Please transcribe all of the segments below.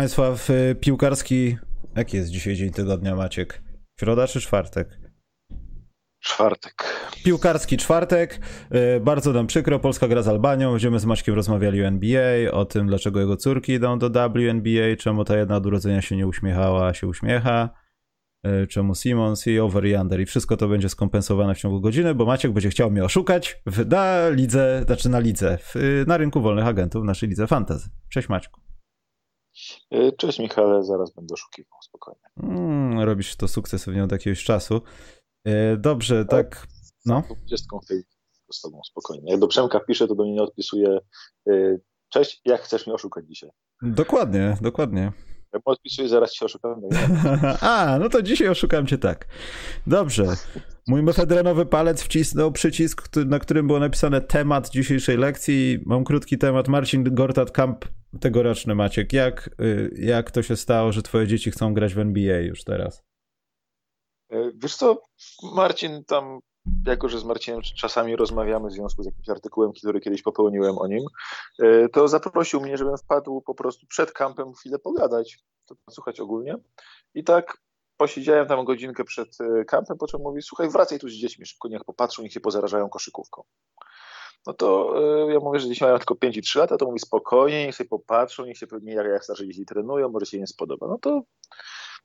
Państwa w y, piłkarski. Jaki jest dzisiaj dzień tygodnia, Maciek? Środa czy czwartek? Czwartek. Piłkarski czwartek. Y, bardzo nam przykro, Polska gra z Albanią. Będziemy z Maćkiem rozmawiali o NBA, o tym, dlaczego jego córki idą do WNBA, czemu ta jedna od urodzenia się nie uśmiechała, a się uśmiecha, y, czemu Simons i over i under. I wszystko to będzie skompensowane w ciągu godziny, bo Maciek będzie chciał mnie oszukać w, na lidze, znaczy na lidze, w, na rynku wolnych agentów, w naszej lidze fantasy. Cześć Maćku. E, cześć Michale, zaraz będę oszukiwał, spokojnie. Mm, robisz to sukcesywnie od jakiegoś czasu. E, dobrze, tak. tak no. Dwudziestką z tobą, spokojnie. Jak do Przemka piszę, to do mnie nie odpisuje e, cześć, jak chcesz mnie oszukać dzisiaj? Dokładnie, dokładnie. Jak odpisuję, zaraz cię oszukam. No A, no to dzisiaj oszukam cię tak. Dobrze. Mój mefedrenowy palec wcisnął przycisk, na którym było napisane temat dzisiejszej lekcji. Mam krótki temat. Marcin Gortat Kamp tegoroczny Maciek. Jak, y, jak to się stało, że twoje dzieci chcą grać w NBA już teraz? E, wiesz co, Marcin tam, jako że z Marcinem czasami rozmawiamy w związku z jakimś artykułem, który kiedyś popełniłem o nim, e, to zaprosił mnie, żebym wpadł po prostu przed kampem chwilę pogadać, to słuchać ogólnie. I tak posiedziałem tam godzinkę przed e, kampem, po czym mówi, słuchaj, wracaj tu z dziećmi, szybko niech popatrzą, niech się pozarażają koszykówką. No to y, ja mówię, że dzieci mają tylko 5 i 3 lata, to mówi spokojnie, niech sobie popatrzą, niech się pewnie jak, jak starsze dzieci trenują, może się nie spodoba. No to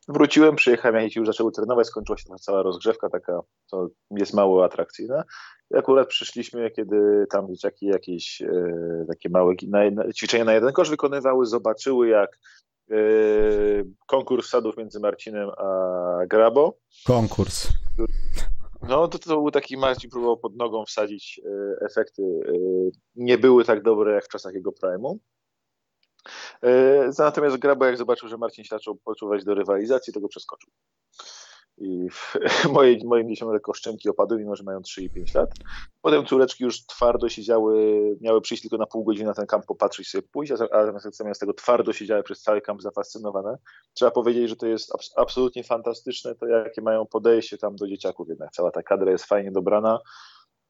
wróciłem, przyjechałem, jak dzieci już zaczęły trenować, skończyła się ta cała rozgrzewka taka, to jest mało atrakcyjna. I akurat przyszliśmy, kiedy tam dzieciaki jakieś e, takie małe na, ćwiczenia na jeden kosz wykonywały, zobaczyły jak e, konkurs sadów między Marcinem a Grabo. Konkurs. No to, to był taki Marcin próbował pod nogą wsadzić e, efekty. E, nie były tak dobre jak w czasach jego prime'u. E, natomiast Grabo jak zobaczył, że Marcin się zaczął poczuwać do rywalizacji, to go przeskoczył i moje, moim dzieciom lekko szczęki opadły, mimo że mają 3 i 5 lat. Potem córeczki już twardo siedziały, miały przyjść tylko na pół godziny na ten kamp, popatrzeć sobie pójść, a zamiast tego twardo siedziały przez cały kamp zafascynowane. Trzeba powiedzieć, że to jest absolutnie fantastyczne, to jakie mają podejście tam do dzieciaków jednak. Cała ta kadra jest fajnie dobrana.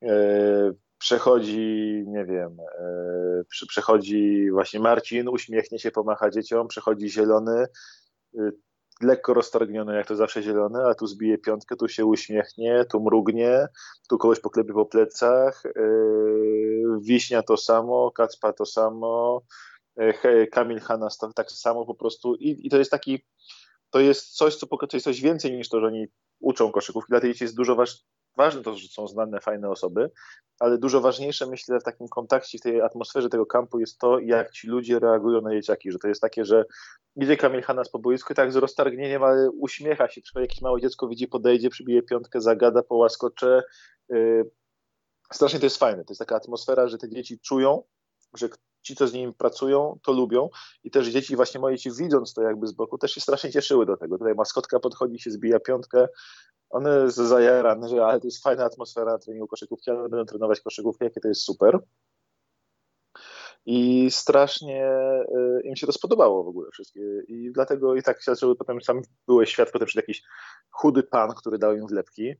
E, przechodzi, nie wiem, e, przechodzi właśnie Marcin, uśmiechnie się, pomacha dzieciom, przechodzi zielony, e, lekko roztargniony, jak to zawsze zielony, a tu zbije piątkę, tu się uśmiechnie, tu mrugnie, tu kogoś poklepie po plecach, yy, Wiśnia to samo, Kacpa to samo, yy, Kamil Hanas to tak samo po prostu i, i to jest taki, to jest coś, co jest coś więcej niż to, że oni uczą koszykówki, dla tej dzieci jest dużo waż, ważne to, że są znane, fajne osoby, ale dużo ważniejsze myślę w takim kontakcie, w tej atmosferze tego kampu jest to, jak ci ludzie reagują na dzieciaki, że to jest takie, że idzie Kamil Hanas po boisku tak z roztargnieniem, ale uśmiecha się, czy jakieś małe dziecko widzi, podejdzie, przybije piątkę, zagada, połaskocze. Yy, strasznie to jest fajne, to jest taka atmosfera, że te dzieci czują, że ci, co z nimi pracują, to lubią i też dzieci, właśnie moje dzieci widząc to jakby z boku, też się strasznie cieszyły do tego. Tutaj maskotka podchodzi, się zbija piątkę, one zajarane, że ale to jest fajna atmosfera na treningu koszykówki, ale będą trenować koszykówkę, jakie to jest super. I strasznie y, im się to spodobało w ogóle wszystkie. I dlatego i tak się zaczęły potem, sam świat, potem przed jakiś chudy pan, który dał im wlepki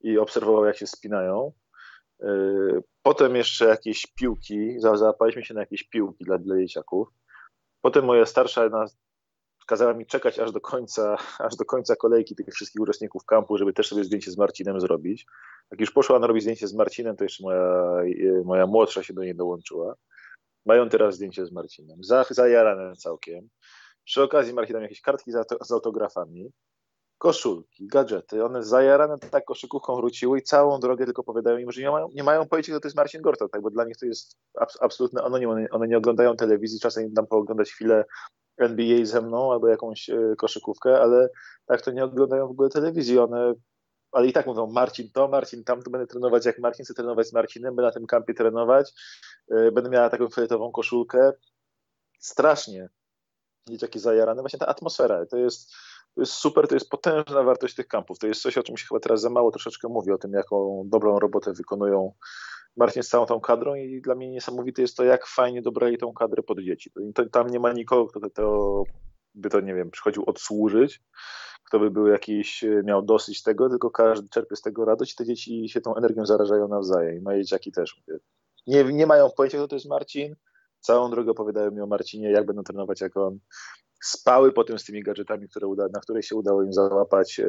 i obserwował, jak się spinają. Y, potem jeszcze jakieś piłki, załapaliśmy się na jakieś piłki dla, dla dzieciaków. Potem moja starsza kazała mi czekać aż do końca, aż do końca kolejki tych wszystkich uczestników kampu, żeby też sobie zdjęcie z Marcinem zrobić. Jak już poszła na robić zdjęcie z Marcinem, to jeszcze moja, moja młodsza się do niej dołączyła. Mają teraz zdjęcie z Marcinem. Zajarane całkiem. Przy okazji Marcin tam jakieś kartki z autografami, koszulki, gadżety. One zajarane tak koszykówką wróciły i całą drogę tylko opowiadają im, że nie mają, nie mają pojęcia, kto to jest Marcin Gorta, tak? bo dla nich to jest absolutny anonim. One, one, nie oglądają telewizji, czasem im dam pooglądać chwilę NBA ze mną albo jakąś e, koszykówkę, ale tak to nie oglądają w ogóle telewizji. One ale i tak mówią Marcin to, Marcin tam, to będę trenować jak Marcin, chcę trenować z Marcinem, będę na tym kampie trenować, yy, będę miała taką fioletową koszulkę. Strasznie dzieciaki zajarane. Właśnie ta atmosfera, to jest, to jest super, to jest potężna wartość tych kampów. To jest coś, o czym się chyba teraz za mało troszeczkę mówi, o tym, jaką dobrą robotę wykonują Marcin z całą tą kadrą i dla mnie niesamowite jest to, jak fajnie dobrali tą kadrę pod dzieci. To, tam nie ma nikogo, kto to, to by to, nie wiem, przychodził odsłużyć, kto by był jakiś, e, miał dosyć tego, tylko każdy czerpie z tego radość i te dzieci się tą energią zarażają nawzajem. Moje dzieciaki też. Nie, nie mają pojęcia, kto to jest Marcin, całą drogę opowiadają mi o Marcinie, jak będą trenować, jak on spały potem z tymi gadżetami, które uda, na które się udało im załapać. E,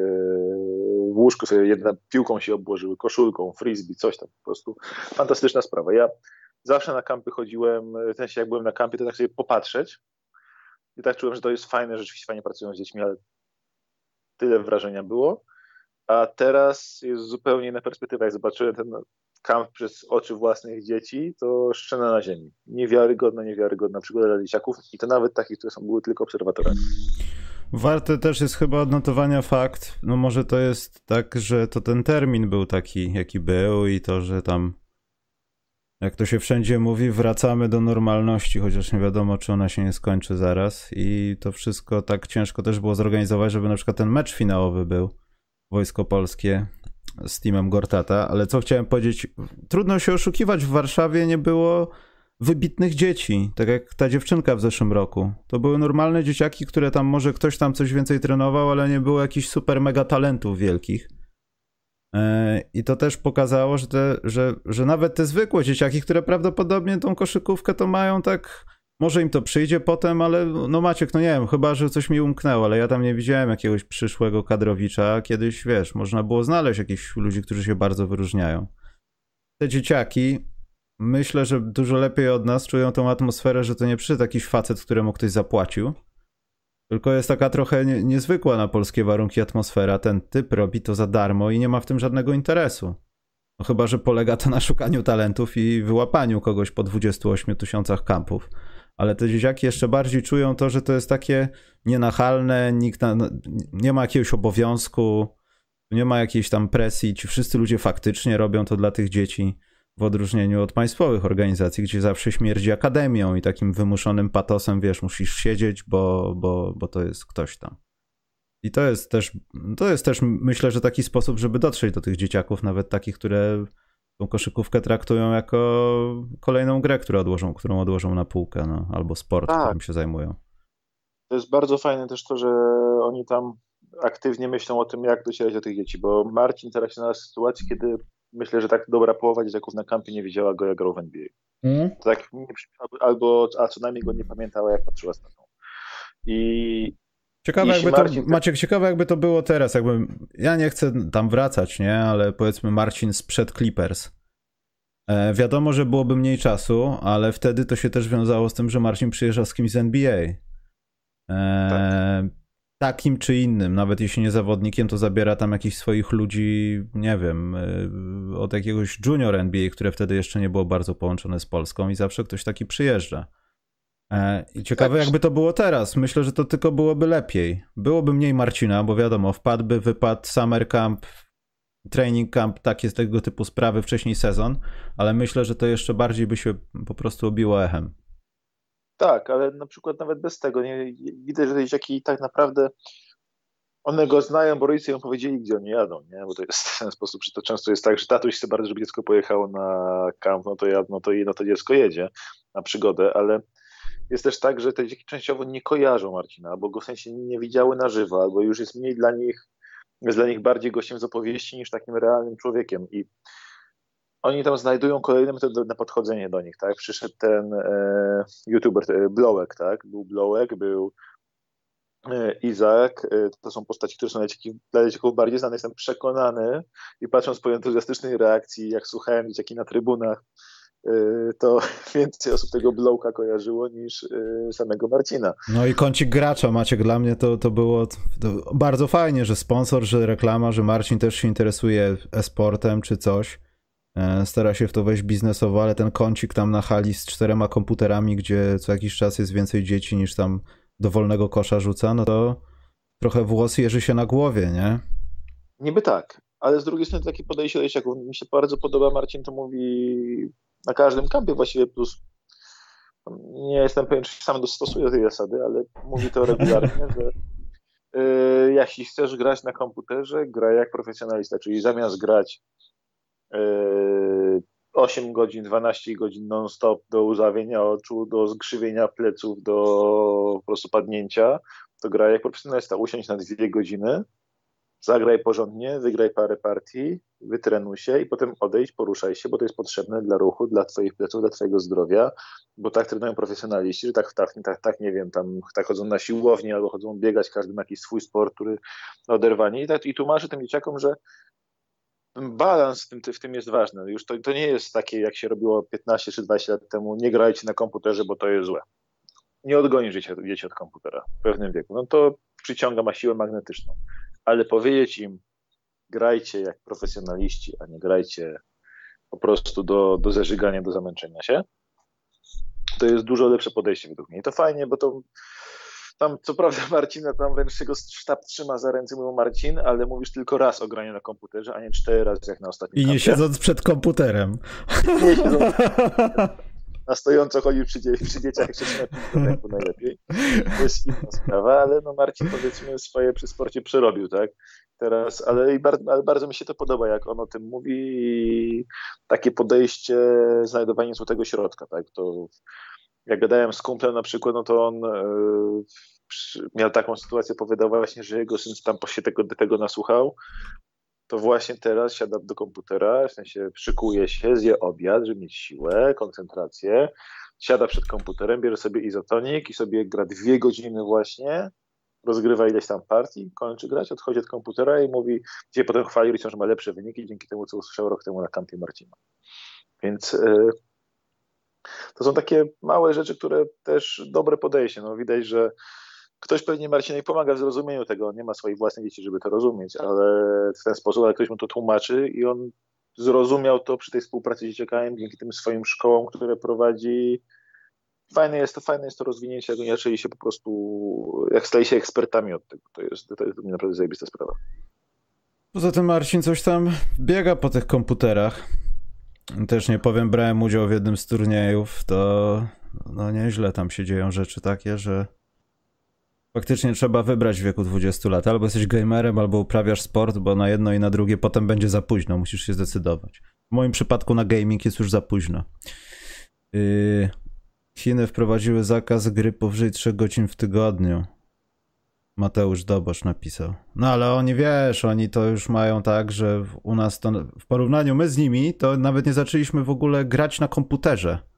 w łóżku sobie jedna piłką się obłożyły, koszulką, frisbee, coś tam po prostu. Fantastyczna sprawa. Ja zawsze na kampy chodziłem, w sensie jak byłem na kampie, to tak sobie popatrzeć i tak czułem, że to jest fajne, rzeczywiście fajnie pracują z dziećmi, ale tyle wrażenia było. A teraz jest zupełnie inna perspektywa. Jak zobaczyłem ten kamp przez oczy własnych dzieci, to szczena na ziemi. Niewiarygodna, niewiarygodna przygoda dla dzieciaków i to nawet takich, które są były tylko obserwatorami. Warte też jest chyba odnotowania fakt, no może to jest tak, że to ten termin był taki, jaki był i to, że tam jak to się wszędzie mówi, wracamy do normalności, chociaż nie wiadomo, czy ona się nie skończy zaraz. I to wszystko tak ciężko też było zorganizować, żeby na przykład ten mecz finałowy był. Wojsko Polskie z teamem Gortata, ale co chciałem powiedzieć, trudno się oszukiwać, w Warszawie nie było wybitnych dzieci, tak jak ta dziewczynka w zeszłym roku. To były normalne dzieciaki, które tam może ktoś tam coś więcej trenował, ale nie było jakichś super mega talentów wielkich. E, I to też pokazało, że, te, że, że nawet te zwykłe dzieciaki, które prawdopodobnie tą koszykówkę to mają tak, może im to przyjdzie potem, ale no Maciek, no nie wiem, chyba, że coś mi umknęło, ale ja tam nie widziałem jakiegoś przyszłego kadrowicza. Kiedyś, wiesz, można było znaleźć jakichś ludzi, którzy się bardzo wyróżniają. Te dzieciaki, myślę, że dużo lepiej od nas czują tą atmosferę, że to nie przyszedł jakiś facet, któremu ktoś zapłacił, tylko jest taka trochę nie, niezwykła na polskie warunki atmosfera. Ten typ robi to za darmo i nie ma w tym żadnego interesu. No chyba, że polega to na szukaniu talentów i wyłapaniu kogoś po 28 tysiącach kampów. Ale te dzieciaki jeszcze bardziej czują to, że to jest takie nienachalne, nikt na, no, nie ma jakiegoś obowiązku, nie ma jakiejś tam presji. Ci wszyscy ludzie faktycznie robią to dla tych dzieci w odróżnieniu od państwowych organizacji, gdzie zawsze śmierdzi akademią i takim wymuszonym patosem, wiesz, musisz siedzieć, bo, bo, bo to jest ktoś tam. I to jest też, to jest też, myślę, że taki sposób, żeby dotrzeć do tych dzieciaków, nawet takich, które tą koszykówkę traktują jako kolejną grę, którą odłożą, którą odłożą na półkę, no, albo sport, tak. którym się zajmują. To jest bardzo fajne też to, że oni tam aktywnie myślą o tym, jak docierać do tych dzieci, bo Marcin teraz się znalazł w sytuacji, kiedy myślę, że tak dobra połowa dzieciaków na kampie nie wiedziała go, jak grał w NBA. Mm. Tak, albo, a co najmniej go nie pamiętała, jak patrzyła z tatą. I Ciekawe jakby to, Marcin... Maciek, ciekawe jakby to było teraz, jakby, ja nie chcę tam wracać, nie, ale powiedzmy Marcin sprzed Clippers. E, wiadomo, że byłoby mniej czasu, ale wtedy to się też wiązało z tym, że Marcin przyjeżdżał z kimś z NBA. E, tak takim czy innym, nawet jeśli nie zawodnikiem, to zabiera tam jakichś swoich ludzi, nie wiem, y, od jakiegoś junior NBA, które wtedy jeszcze nie było bardzo połączone z Polską i zawsze ktoś taki przyjeżdża. E, I ciekawe, tak. jakby to było teraz. Myślę, że to tylko byłoby lepiej. Byłoby mniej Marcina, bo wiadomo, wpadłby wypad summer camp, training camp, takie tego typu sprawy, wcześniej sezon, ale myślę, że to jeszcze bardziej by się po prostu obiło echem. Tak, ale na przykład nawet bez tego nie, widać, że te dzieciaki tak naprawdę one go znają, bo rodzice ją powiedzieli, gdzie oni jadą, nie? Bo to jest w ten sposób, że to często jest tak, że tatuś chce bardzo, żeby dziecko pojechało na kamp, no to, ja, no to, no to dziecko jedzie na przygodę, ale jest też tak, że te dzieci częściowo nie kojarzą Marcina, albo go w sensie nie widziały na żywo, albo już jest mniej dla nich, jest dla nich bardziej gościem z opowieści niż takim realnym człowiekiem i oni tam znajdują kolejne metody na podchodzenie do nich, tak? Przyszedł ten e, youtuber, e, Blowek, tak? Był Blowek, był e, Izak, e, to są postaci, które są dla dzieciaków, dla dzieciaków bardziej znane. Jestem przekonany i patrząc po entuzjastycznej reakcji, jak słuchałem dzieciaki na trybunach, to więcej osób tego Blowka kojarzyło niż e, samego Marcina. No i kącik gracza, Maciek, dla mnie to, to było to bardzo fajnie, że sponsor, że reklama, że Marcin też się interesuje e-sportem czy coś E, stara się w to wejść biznesowo, ale ten kącik tam na hali z czterema komputerami, gdzie co jakiś czas jest więcej dzieci niż tam dowolnego kosza rzuca, no to trochę włos jeży się na głowie, nie? Niby tak, ale z drugiej strony takie podejście do dzieciaków mi się bardzo podoba, Marcin to mówi na każdym kampie właściwie, plus nie jestem pewien, czy sam dostosuje do tej zasady, ale mówi to regularnie, że yy, jeśli chcesz grać na komputerze, graj jak profesjonalista, czyli zamiast grać 8 godzin, 12 godzin non-stop do uzawienia oczu, do zgrzywienia pleców, do po prostu padnięcia, to gra jak profesjonalista. Usiąść na dwie godziny zagraj porządnie, wygraj parę partii, wytrenuj się i potem odejdź, poruszaj się, bo to jest potrzebne dla ruchu, dla twoich pleców, dla twojego zdrowia, bo tak trenują profesjonaliści, że tak, tak, tak, tak nie wiem, tam tak chodzą na siłownię albo chodzą biegać, każdy ma jakiś swój sport, który oderwanie i, tak, i tłumaczy tym dzieciakom, że balans w tym, w tym jest ważny. Już to, to nie jest takie, jak się robiło 15 czy 20 lat temu, nie grajcie na komputerze, bo to jest złe. Nie odgonisz dzieci, dzieci od komputera w pewnym wieku. No to przyciąga, ma siłę magnetyczną. Ale powiedzieć im, grajcie jak profesjonaliści, a nie grajcie po prostu do, do zażygania, do zamęczenia się, to jest dużo lepsze podejście według mnie. I to fajnie, bo to tam co prawda Marcina tam wręcz się go sztab trzyma za ręce, mówią Marcin, ale mówisz tylko raz o graniu na komputerze, a nie cztery razy jak na ostatnim I nie kampie. siedząc przed komputerem. Nie siedząc na stojąco chodził przy, przy dzieciach jeszcze na najlepiej. To jest inna sprawa, ale no Marcin powiedzmy swoje przy sporcie przerobił, tak? Teraz, ale, bardzo, ale bardzo mi się to podoba, jak on o tym mówi i takie podejście, znajdowanie złotego środka, tak? To jak gadałem z kumplem na przykład, no to on e, miał taką sytuację, powiedział właśnie, że jego syn tam się tego, tego nasłuchał, to właśnie teraz siada do komputera, w sensie szykuje się, zje obiad, żeby mieć siłę, koncentrację, siada przed komputerem, bierze sobie izotonik i sobie gra dwie godziny właśnie, rozgrywa ileś tam partii, kończy grać, odchodzi od komputera i mówi, gdzie potem chwali że ma lepsze wyniki dzięki temu, co usłyszał rok temu na kampie Marcina. Więc yy, to są takie małe rzeczy, które też dobre podejście. No, widać, że ktoś pewnie Marcinej pomaga w zrozumieniu tego. On nie ma swoich własnych dzieci, żeby to rozumieć, ale w ten sposób, ale ktoś mu to tłumaczy i on zrozumiał to przy tej współpracy z dzieciakami, dzięki tym swoim szkołom, które prowadzi. Fajne jest to, fajne jest to rozwinięcie, jak inaczej się po prostu, jak staje się ekspertami od tego. To jest, to jest naprawdę zajebista sprawa. Poza tym Marcin coś tam biega po tych komputerach. Też nie powiem, brałem udział w jednym z turniejów, to no nieźle tam się dzieją rzeczy takie, że faktycznie trzeba wybrać w wieku 20 lat. Albo jesteś gamerem, albo uprawiasz sport, bo na jedno i na drugie potem będzie za późno, musisz się zdecydować. W moim przypadku na gaming jest już za późno. Yy, Chiny wprowadziły zakaz gry powyżej 3 godzin w tygodniu. Mateusz Dobosz napisał. No ale oni wiesz, oni to już mają tak, że u nas to w porównaniu my z nimi, to nawet nie zaczęliśmy w ogóle grać na komputerze.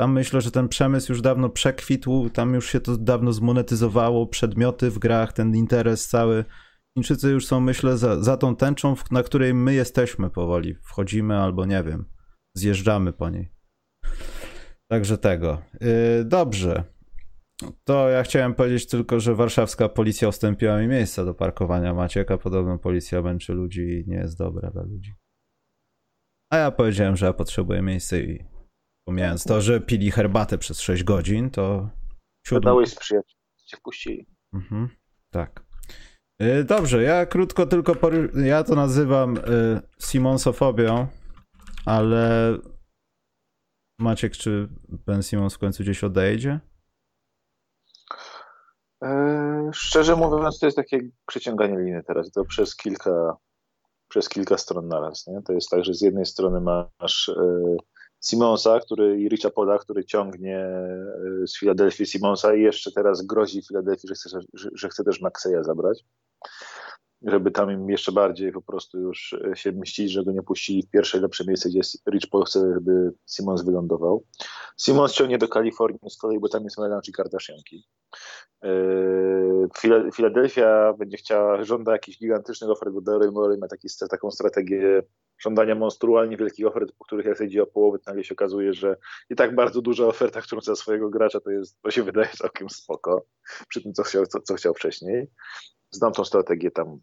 Tam myślę, że ten przemysł już dawno przekwitł, tam już się to dawno zmonetyzowało, przedmioty w grach, ten interes cały. Chińczycy już są, myślę, za, za tą tęczą, na której my jesteśmy powoli. Wchodzimy albo nie wiem, zjeżdżamy po niej. Także tego. Yy, dobrze. To ja chciałem powiedzieć tylko, że warszawska policja ustąpiła mi miejsca do parkowania Macieka. Podobno policja męczy ludzi i nie jest dobra dla ludzi. A ja powiedziałem, że ja potrzebuję miejsca i pomijając to, że pili herbatę przez 6 godzin, to... Siódmy... Dałeś sprzyjać, cię wpuścili. Mhm, tak. Y, dobrze, ja krótko tylko, ja to nazywam y, Simonsofobią, ale Maciek, czy Ben Simons w końcu gdzieś odejdzie? E, szczerze mówiąc, to jest takie przeciąganie liny teraz. To przez kilka, przez kilka stron naraz. Nie? To jest tak, że z jednej strony masz e, Simonsa, który, i Richa Poda, który ciągnie e, z Filadelfii Simonsa i jeszcze teraz grozi Filadelfii, że chce, że, że chce też Maxeya zabrać żeby tam im jeszcze bardziej po prostu już e, się mścić, że go nie puścili w pierwsze lepsze miejsce, gdzie Rich Paul chce, żeby Simons wylądował. Simons ciągnie do Kalifornii z kolei, bo tam jest Melange i Kardashianki. E, Filadelfia będzie chciała, żąda jakichś gigantycznych ofert, bo Daryl Morey ma taki, taką strategię żądania monstrualnie wielkich ofert, po których jak idzie o połowę, to nagle się okazuje, że i tak bardzo duża oferta, którą chce swojego gracza, to jest, to się wydaje całkiem spoko, przy tym, co chciał, co, co chciał wcześniej znam tą strategię tam.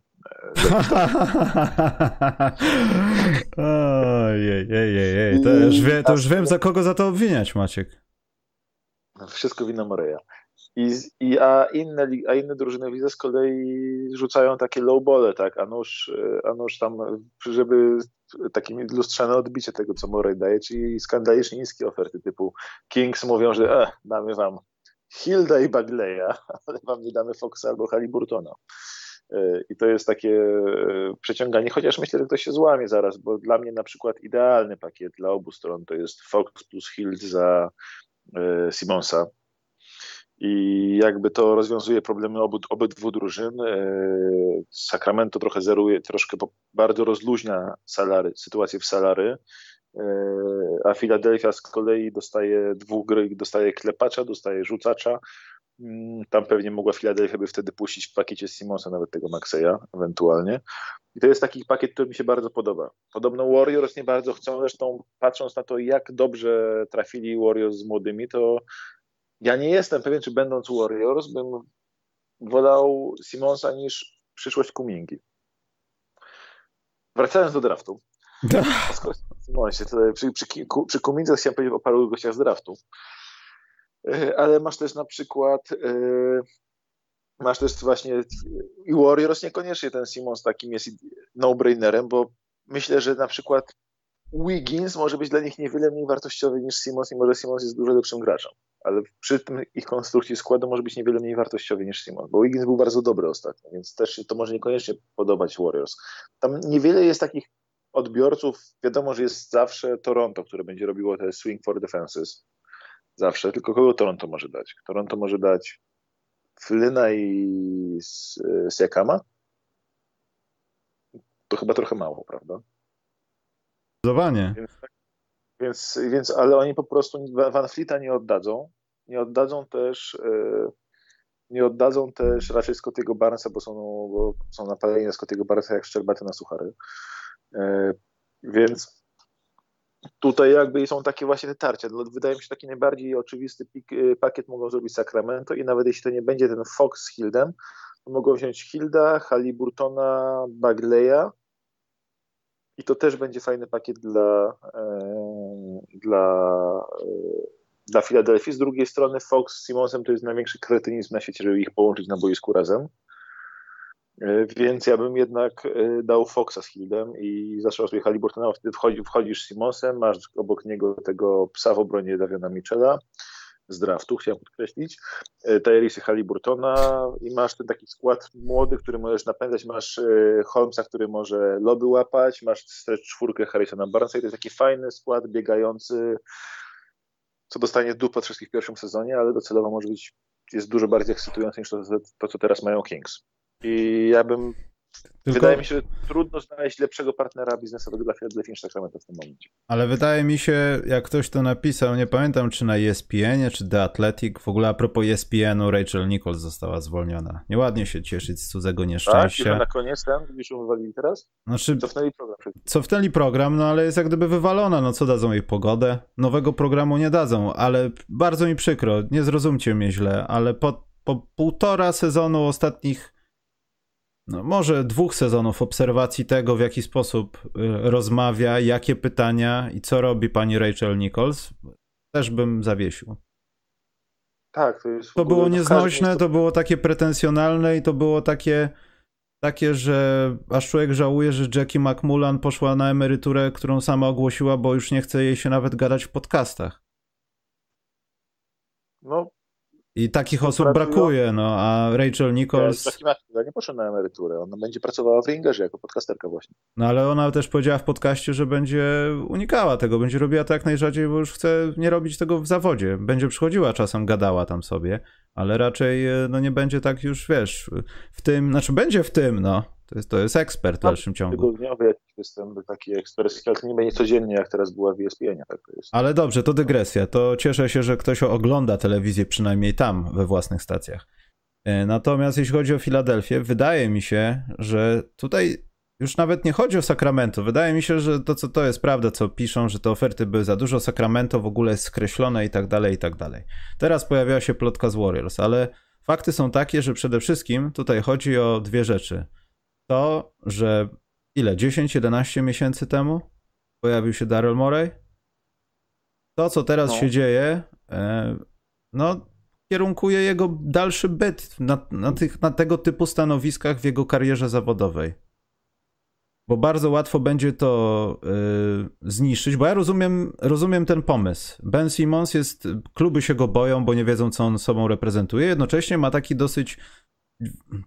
Ojej, ej, ej, ej. To, już wie, to już wiem, za kogo za to obwiniać, Maciek. Wszystko wina Moreja. I, i, a, inne, a inne drużyny widzę z kolei rzucają takie low bole, tak, a nóż, a nóż tam, żeby takie lustrzane odbicie tego, co Morej daje, czyli skandalicznie niskie oferty typu Kings mówią, że e, damy wam Hilda i Bagleya, ale wam nie damy Foxa albo Haliburtona. E, I to jest takie e, przeciąganie, chociaż myślę, że to się złamie zaraz, bo dla mnie na przykład idealny pakiet dla obu stron to jest Fox plus Hild za e, Simonsa. I jakby to rozwiązuje problemy obu, obydwu drużyn. E, Sacramento trochę zeruje, troszkę bardzo rozluźnia salary, sytuację w salary, e, a Philadelphia z kolei dostaje dwóch gry, dostaje klepacza, dostaje rzucacza. Mm, tam pewnie mogła Philadelphia by wtedy puścić w pakiecie Simonsa nawet tego Maxeya ewentualnie. I to jest taki pakiet, który mi się bardzo podoba. Podobno Warriors nie bardzo chcą, zresztą patrząc na to, jak dobrze trafili Warriors z młodymi, to ja nie jestem pewien, czy będąc Warriors, bym wolał Simonsa niż przyszłość Kumingi. Wracając do draftu. Simonsie, przy, przy, przy Kumindze chciałem powiedzieć o paru gościach z draftu. E, ale masz też na przykład e, masz też właśnie i Warriors niekoniecznie ten Simons takim jest no-brainerem, bo myślę, że na przykład Wiggins może być dla nich niewiele mniej wartościowy niż Simons i może Simons jest dużo lepszym graczem ale przy tym ich konstrukcji składu może być niewiele mniej wartościowy niż Simon, bo Wiggins był bardzo dobry ostatnio, więc też to może niekoniecznie podobać Warriors. Tam niewiele jest takich odbiorców, wiadomo, że jest zawsze Toronto, które będzie robiło te swing for defenses, zawsze, tylko kogo Toronto może dać? Toronto może dać Flyna i Siakama? To chyba trochę mało, prawda? Zdecydowanie. Więc, tak, więc, więc, ale oni po prostu Van Fleeta nie oddadzą. Nie oddadzą też e, nie oddadzą też raczej Scottiego Barnesa, bo są, bo są napaleni na Scottiego Barnesa jak szczerbaty na suchary. E, więc tutaj jakby są takie właśnie te tarcia. Wydaje mi się taki najbardziej oczywisty pik, e, pakiet mogą zrobić Sacramento i nawet jeśli to nie będzie ten Fox z Hildem, to mogą wziąć Hilda, Haliburtona, Bagleya i to też będzie fajny pakiet dla, e, dla, e, dla Filadelfii. Z drugiej strony Fox z Simonsem to jest największy kretynizm na świecie, żeby ich połączyć na boisku razem. E, więc ja bym jednak dał Foxa z Hildem i zaczął sobie Haliburtona. Wtedy wchodzi, wchodzisz z Simonsem, masz obok niego tego psa w obronie Daviana Michela z draftu, chciałem podkreślić, e, Tyrese Halliburtona i masz ten taki skład młody, który możesz napędzać, masz e, Holmesa, który może lobby łapać, masz stretch czwórkę Harrisona Barnesa i to jest taki fajny skład biegający, co dostanie dupa wszystkich w pierwszym sezonie, ale docelowo może być, jest dużo bardziej ekscytujący niż to, to co teraz mają Kings. I ja bym tylko... Wydaje mi się, że trudno znaleźć lepszego partnera biznesowego dla Philadelphia niż Sacramento w tym momencie. Ale wydaje mi się, jak ktoś to napisał, nie pamiętam czy na ESPN czy The Athletic, w ogóle a propos ESPN-u Rachel Nichols została zwolniona. Nieładnie się cieszyć z cudzego nieszczęścia. Tak, na koniec ten, już ją wywalili teraz? Znaczy, cofnęli program. Cofnęli program, no ale jest jak gdyby wywalona, no co dadzą jej pogodę? Nowego programu nie dadzą, ale bardzo mi przykro, nie zrozumcie mnie źle, ale po, po półtora sezonu ostatnich no, może dwóch sezonów obserwacji tego, w jaki sposób y, rozmawia, jakie pytania i co robi pani Rachel Nichols, też bym zawiesił. Tak, to jest. To było nieznośne, to było takie pretensjonalne i to było takie, takie, że aż człowiek żałuje, że Jackie McMullan poszła na emeryturę, którą sama ogłosiła, bo już nie chce jej się nawet gadać w podcastach. No, i takich osób brakuje, no a Rachel Nichols... Ja, nie poszła na emeryturę, ona będzie pracowała w Ringerze jako podcasterka właśnie. No ale ona też powiedziała w podcaście, że będzie unikała tego, będzie robiła to jak najrzadziej, bo już chce nie robić tego w zawodzie. Będzie przychodziła czasem, gadała tam sobie, ale raczej e, no nie będzie tak już, wiesz, w tym, znaczy będzie w tym, no, to jest, to jest ekspert w tak, dalszym ciągu. Tygodniowy jakiś występ, taki ekspercki, ale to nie będzie codziennie, jak teraz była w ESPN. Tak to jest. Ale dobrze, to dygresja. To cieszę się, że ktoś ogląda telewizję przynajmniej tam, we własnych stacjach. E, natomiast jeśli chodzi o Filadelfię, wydaje mi się, że tutaj już nawet nie chodzi o Sacramento. Wydaje mi się, że to, co to jest prawda, co piszą, że te oferty były za dużo, Sacramento w ogóle jest skreślone i tak dalej, i tak dalej. Teraz pojawiła się plotka z Warriors, ale fakty są takie, że przede wszystkim tutaj chodzi o dwie rzeczy to, że ile, 10-11 miesięcy temu pojawił się Daryl Morey? To, co teraz no. się dzieje, e, no, kierunkuje jego dalszy byt na, na, tych, na tego typu stanowiskach w jego karierze zawodowej. Bo bardzo łatwo będzie to y, zniszczyć, bo ja rozumiem, rozumiem ten pomysł. Ben Simmons jest, kluby się go boją, bo nie wiedzą, co on sobą reprezentuje. Jednocześnie ma taki dosyć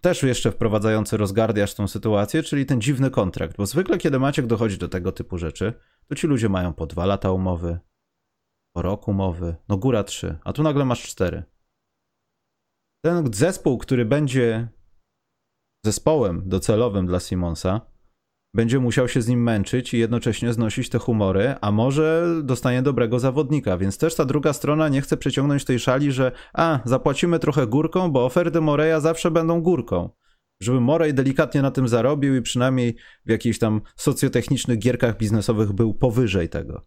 też jeszcze wprowadzający rozgardiasz tą sytuację, czyli ten dziwny kontrakt. Bo zwykle, kiedy Maciek dochodzi do tego typu rzeczy, to ci ludzie mają po dwa lata umowy, po rok umowy, no góra trzy, a tu nagle masz cztery. ten zespół, który będzie zespołem docelowym dla Simonsa, będzie musiał się z nim męczyć i jednocześnie znosić te humory, a może dostanie dobrego zawodnika, więc też ta druga strona nie chce przeciągnąć tej szali, że a, zapłacimy trochę górką, bo oferty Moreya zawsze będą górką. Żeby Morej delikatnie na tym zarobił i przynajmniej w jakichś tam socjotechnicznych gierkach biznesowych był powyżej tego.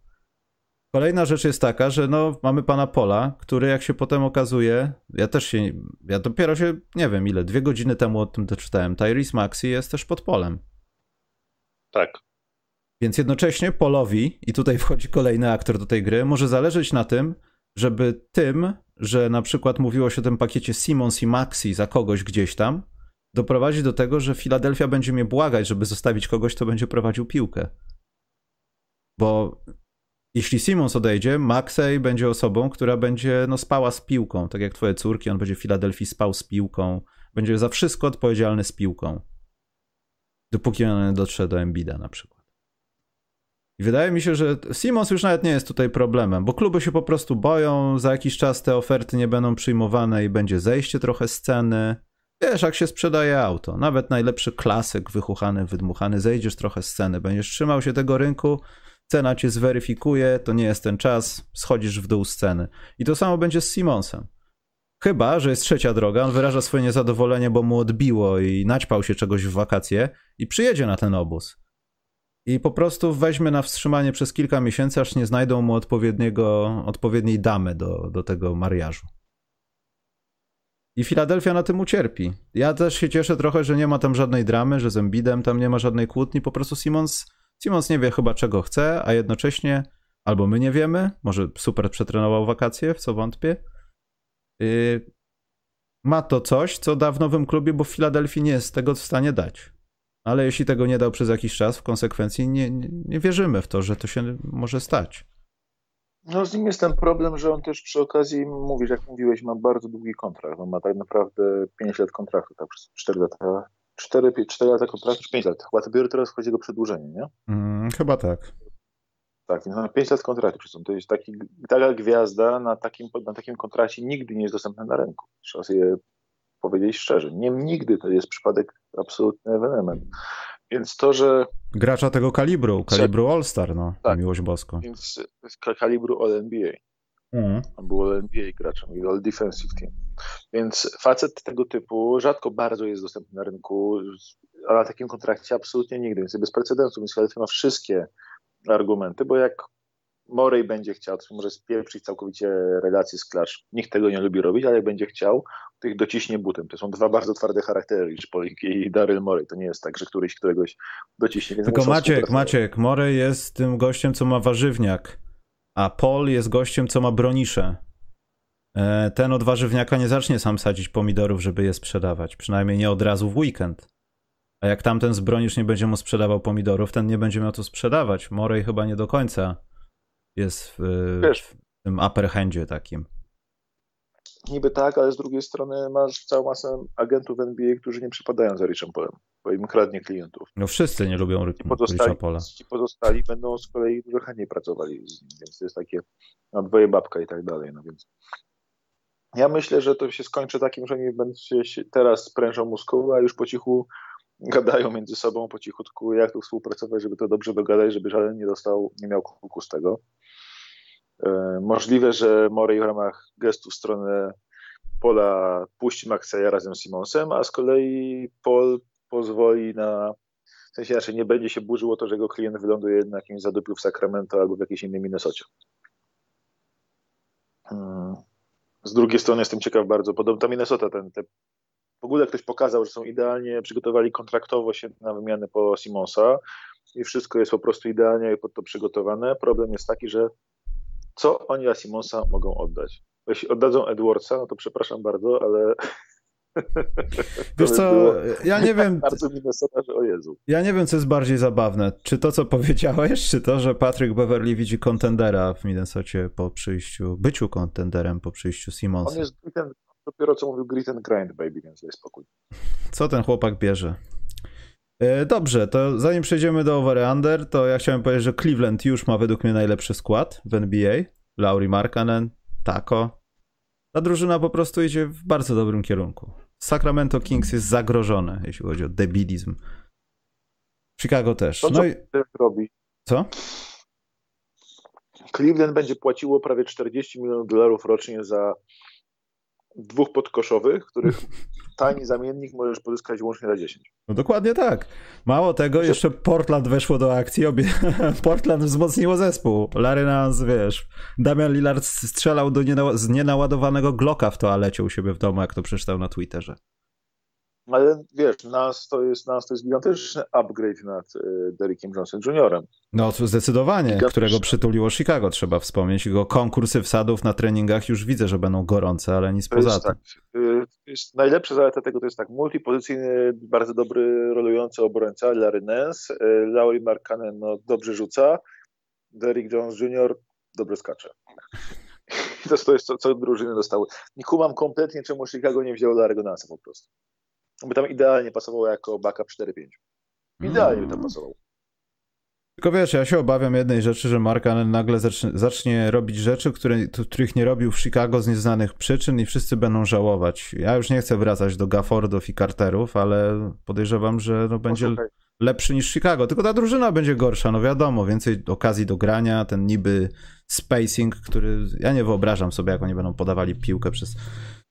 Kolejna rzecz jest taka, że no, mamy pana Pola, który jak się potem okazuje, ja też się, ja dopiero się, nie wiem ile, dwie godziny temu o tym doczytałem, Tyrese Maxi jest też pod polem. Tak. Więc jednocześnie Polowi, i tutaj wchodzi kolejny aktor do tej gry, może zależeć na tym, żeby tym, że na przykład mówiło się o tym pakiecie Simons i Maxi za kogoś gdzieś tam, doprowadzić do tego, że Filadelfia będzie mnie błagać, żeby zostawić kogoś, kto będzie prowadził piłkę. Bo jeśli Simons odejdzie, Maxey będzie osobą, która będzie no, spała z piłką, tak jak twoje córki, on będzie w Filadelfii spał z piłką, będzie za wszystko odpowiedzialny z piłką. Dopóki on nie dotrze do Embida na przykład. I wydaje mi się, że Simons już nawet nie jest tutaj problemem, bo kluby się po prostu boją, za jakiś czas te oferty nie będą przyjmowane i będzie zejście trochę z ceny. Wiesz, jak się sprzedaje auto, nawet najlepszy klasyk wychuchany, wydmuchany, zejdziesz trochę z ceny, będziesz trzymał się tego rynku, cena cię zweryfikuje, to nie jest ten czas, schodzisz w dół sceny. I to samo będzie z Simonsem. Chyba, że jest trzecia droga, on wyraża swoje niezadowolenie, bo mu odbiło i naćpał się czegoś w wakacje i przyjedzie na ten obóz. I po prostu weźmie na wstrzymanie przez kilka miesięcy, aż nie znajdą mu odpowiedniego, odpowiedniej damy do, do tego mariażu. I Filadelfia na tym ucierpi. Ja też się cieszę trochę, że nie ma tam żadnej dramy, że z Embidem tam nie ma żadnej kłótni, po prostu Simons Simons nie wie chyba czego chce, a jednocześnie albo my nie wiemy, może super przetrenował wakacje, w co wątpię. Yy, ma to coś, co da w nowym klubie, bo w Filadelfii nie jest tego w stanie dać. Ale jeśli tego nie dał przez jakiś czas, w konsekwencji nie, nie, nie wierzymy w to, że to się może stać. No z nim jest ten problem, że on też przy okazji, mówisz, jak mówiłeś, ma bardzo długi kontrakt. On ma tak naprawdę 5 lat kontraktu, tak przez 4 lata 4, 4 lata kontraktu, czy 5 lat. Chyba dopiero teraz wchodzi jego przedłużenie, nie? Mm, chyba tak. Tak, na 5 lat kontraktu. To jest taki, taka gwiazda na takim, na takim kontrakcie nigdy nie jest dostępna na rynku. Trzeba sobie powiedzieć szczerze. Nie, nigdy to jest przypadek absolutny ewenement. Więc to, że... Gracza tego kalibru, kalibru All-Star, no, tak, miłość boską. Więc kalibru All-NBA. Mm. On był All-NBA graczem i All-Defensive Team. Więc facet tego typu rzadko bardzo jest dostępny na rynku, a na takim kontrakcie absolutnie nigdy, więc bez precedensu, więc Philadelphia ma wszystkie argumenty, bo jak Morey będzie chciał, to może spieprzyć całkowicie relacje z Clash. Nikt tego nie lubi robić, ale jak będzie chciał, to ich dociśnie butem. To są dwa bardzo twarde charaktery, Polik i Daryl Morey. To nie jest tak, że któryś któregoś dociśnie. Tylko Maciek, Maciek, Morey jest tym gościem, co ma warzywniak, a Paul jest gościem, co ma bronisze. E, ten od warzywniaka nie zacznie sam sadzić pomidorów, żeby je sprzedawać. Przynajmniej nie od razu w weekend. A jak tamten zbronisz nie będzie mu sprzedawał pomidorów, ten nie będzie miał to sprzedawać. Morej chyba nie do końca jest w, w tym upper handzie takim. Niby tak, ale z drugiej strony masz całą masę agentów NBA, którzy nie przypadają za Richem Polem, bo im kradnie klientów. No wszyscy nie lubią Richa Pola. Ci pozostali będą z kolei dużo chętniej pracowali z nim, więc to jest takie na dwoje babka i tak dalej, no więc ja myślę, że to się skończy takim, że oni będą się teraz sprężą muskuły, a już po cichu gadają między sobą po cichutku, jak tu współpracować, żeby to dobrze dogadać, żeby żaden nie dostał, nie miał kuku z tego. E, możliwe, że Morey w ramach gestu w stronę Pola puści Maxeya razem z Simonsem, a z kolei Paul pozwoli na w sensie inaczej nie będzie się burzyło to, że jego klient wyląduje na jakimś zadupiu w Sacramento albo w jakiejś innej Minnesocie. Hmm. Z drugiej strony jestem ciekaw bardzo, podobno ta Minnesota, ten, te, w ogóle ktoś pokazał, że są idealnie, przygotowali kontraktowo się na wymianę po Simonsa i wszystko jest po prostu idealnie pod to przygotowane. Problem jest taki, że co oni dla Simonsa mogą oddać? Jeśli oddadzą Edwardsa, no to przepraszam bardzo, ale Wiesz co, ja nie wiem. Bardzo Minnesota, że o Jezu. Ja nie wiem, co jest bardziej zabawne. Czy to, co powiedziałeś, czy to, że Patrick Beverly widzi kontendera w Minnesocie po przyjściu, byciu kontenderem po przyjściu Simonsa. On jest dopiero co mówił grit and grind, baby, więc jest spokój. Co ten chłopak bierze? E, dobrze, to zanim przejdziemy do over-under, to ja chciałem powiedzieć, że Cleveland już ma według mnie najlepszy skład w NBA. Laurie Markkanen, Taco, Ta drużyna po prostu idzie w bardzo dobrym kierunku. Sacramento Kings jest zagrożone, jeśli chodzi o debilizm. Chicago też. To, no i robi? co? Cleveland będzie płaciło prawie 40 milionów dolarów rocznie za dwóch podkoszowych, których tani zamiennik możesz pozyskać łącznie za 10. No dokładnie tak. Mało tego, jeszcze Portland weszło do akcji. Obie... Portland wzmocniło zespół. Larry Nance, wiesz, Damian Lillard strzelał do niena... z nienaładowanego Glocka w toalecie u siebie w domu, jak to przeczytał na Twitterze. Ale wiesz, nas to jest, nas to jest gigantyczny upgrade nad y, Derekiem Johnson Jr. No zdecydowanie, którego przytuliło Chicago, trzeba wspomnieć. Jego konkursy wsadów na treningach już widzę, że będą gorące, ale nic To poza jest tym. tak, jest najlepsza zaleta tego to jest tak, multipozycyjny, bardzo dobry, rolujący obrońca, Larry Nance, y, Laurie Markkanen no, dobrze rzuca, Derrick Jones Jr. dobrze skacze. I to, to jest co, co drużyny dostały. Nie kumam kompletnie, czemu Chicago nie wzięło Larry'ego Nance'a po prostu. By tam idealnie pasowało jako backup 4-5. Idealnie by tam pasował. Tylko wiesz, ja się obawiam jednej rzeczy, że Markanen nagle zacznie, zacznie robić rzeczy, które, których nie robił w Chicago z nieznanych przyczyn i wszyscy będą żałować. Ja już nie chcę wracać do Gaffordów i Carterów, ale podejrzewam, że no, będzie Posłuchaj, lepszy niż Chicago. Tylko ta drużyna będzie gorsza, no wiadomo, więcej okazji do grania, ten niby spacing, który ja nie wyobrażam sobie, jak oni będą podawali piłkę przez...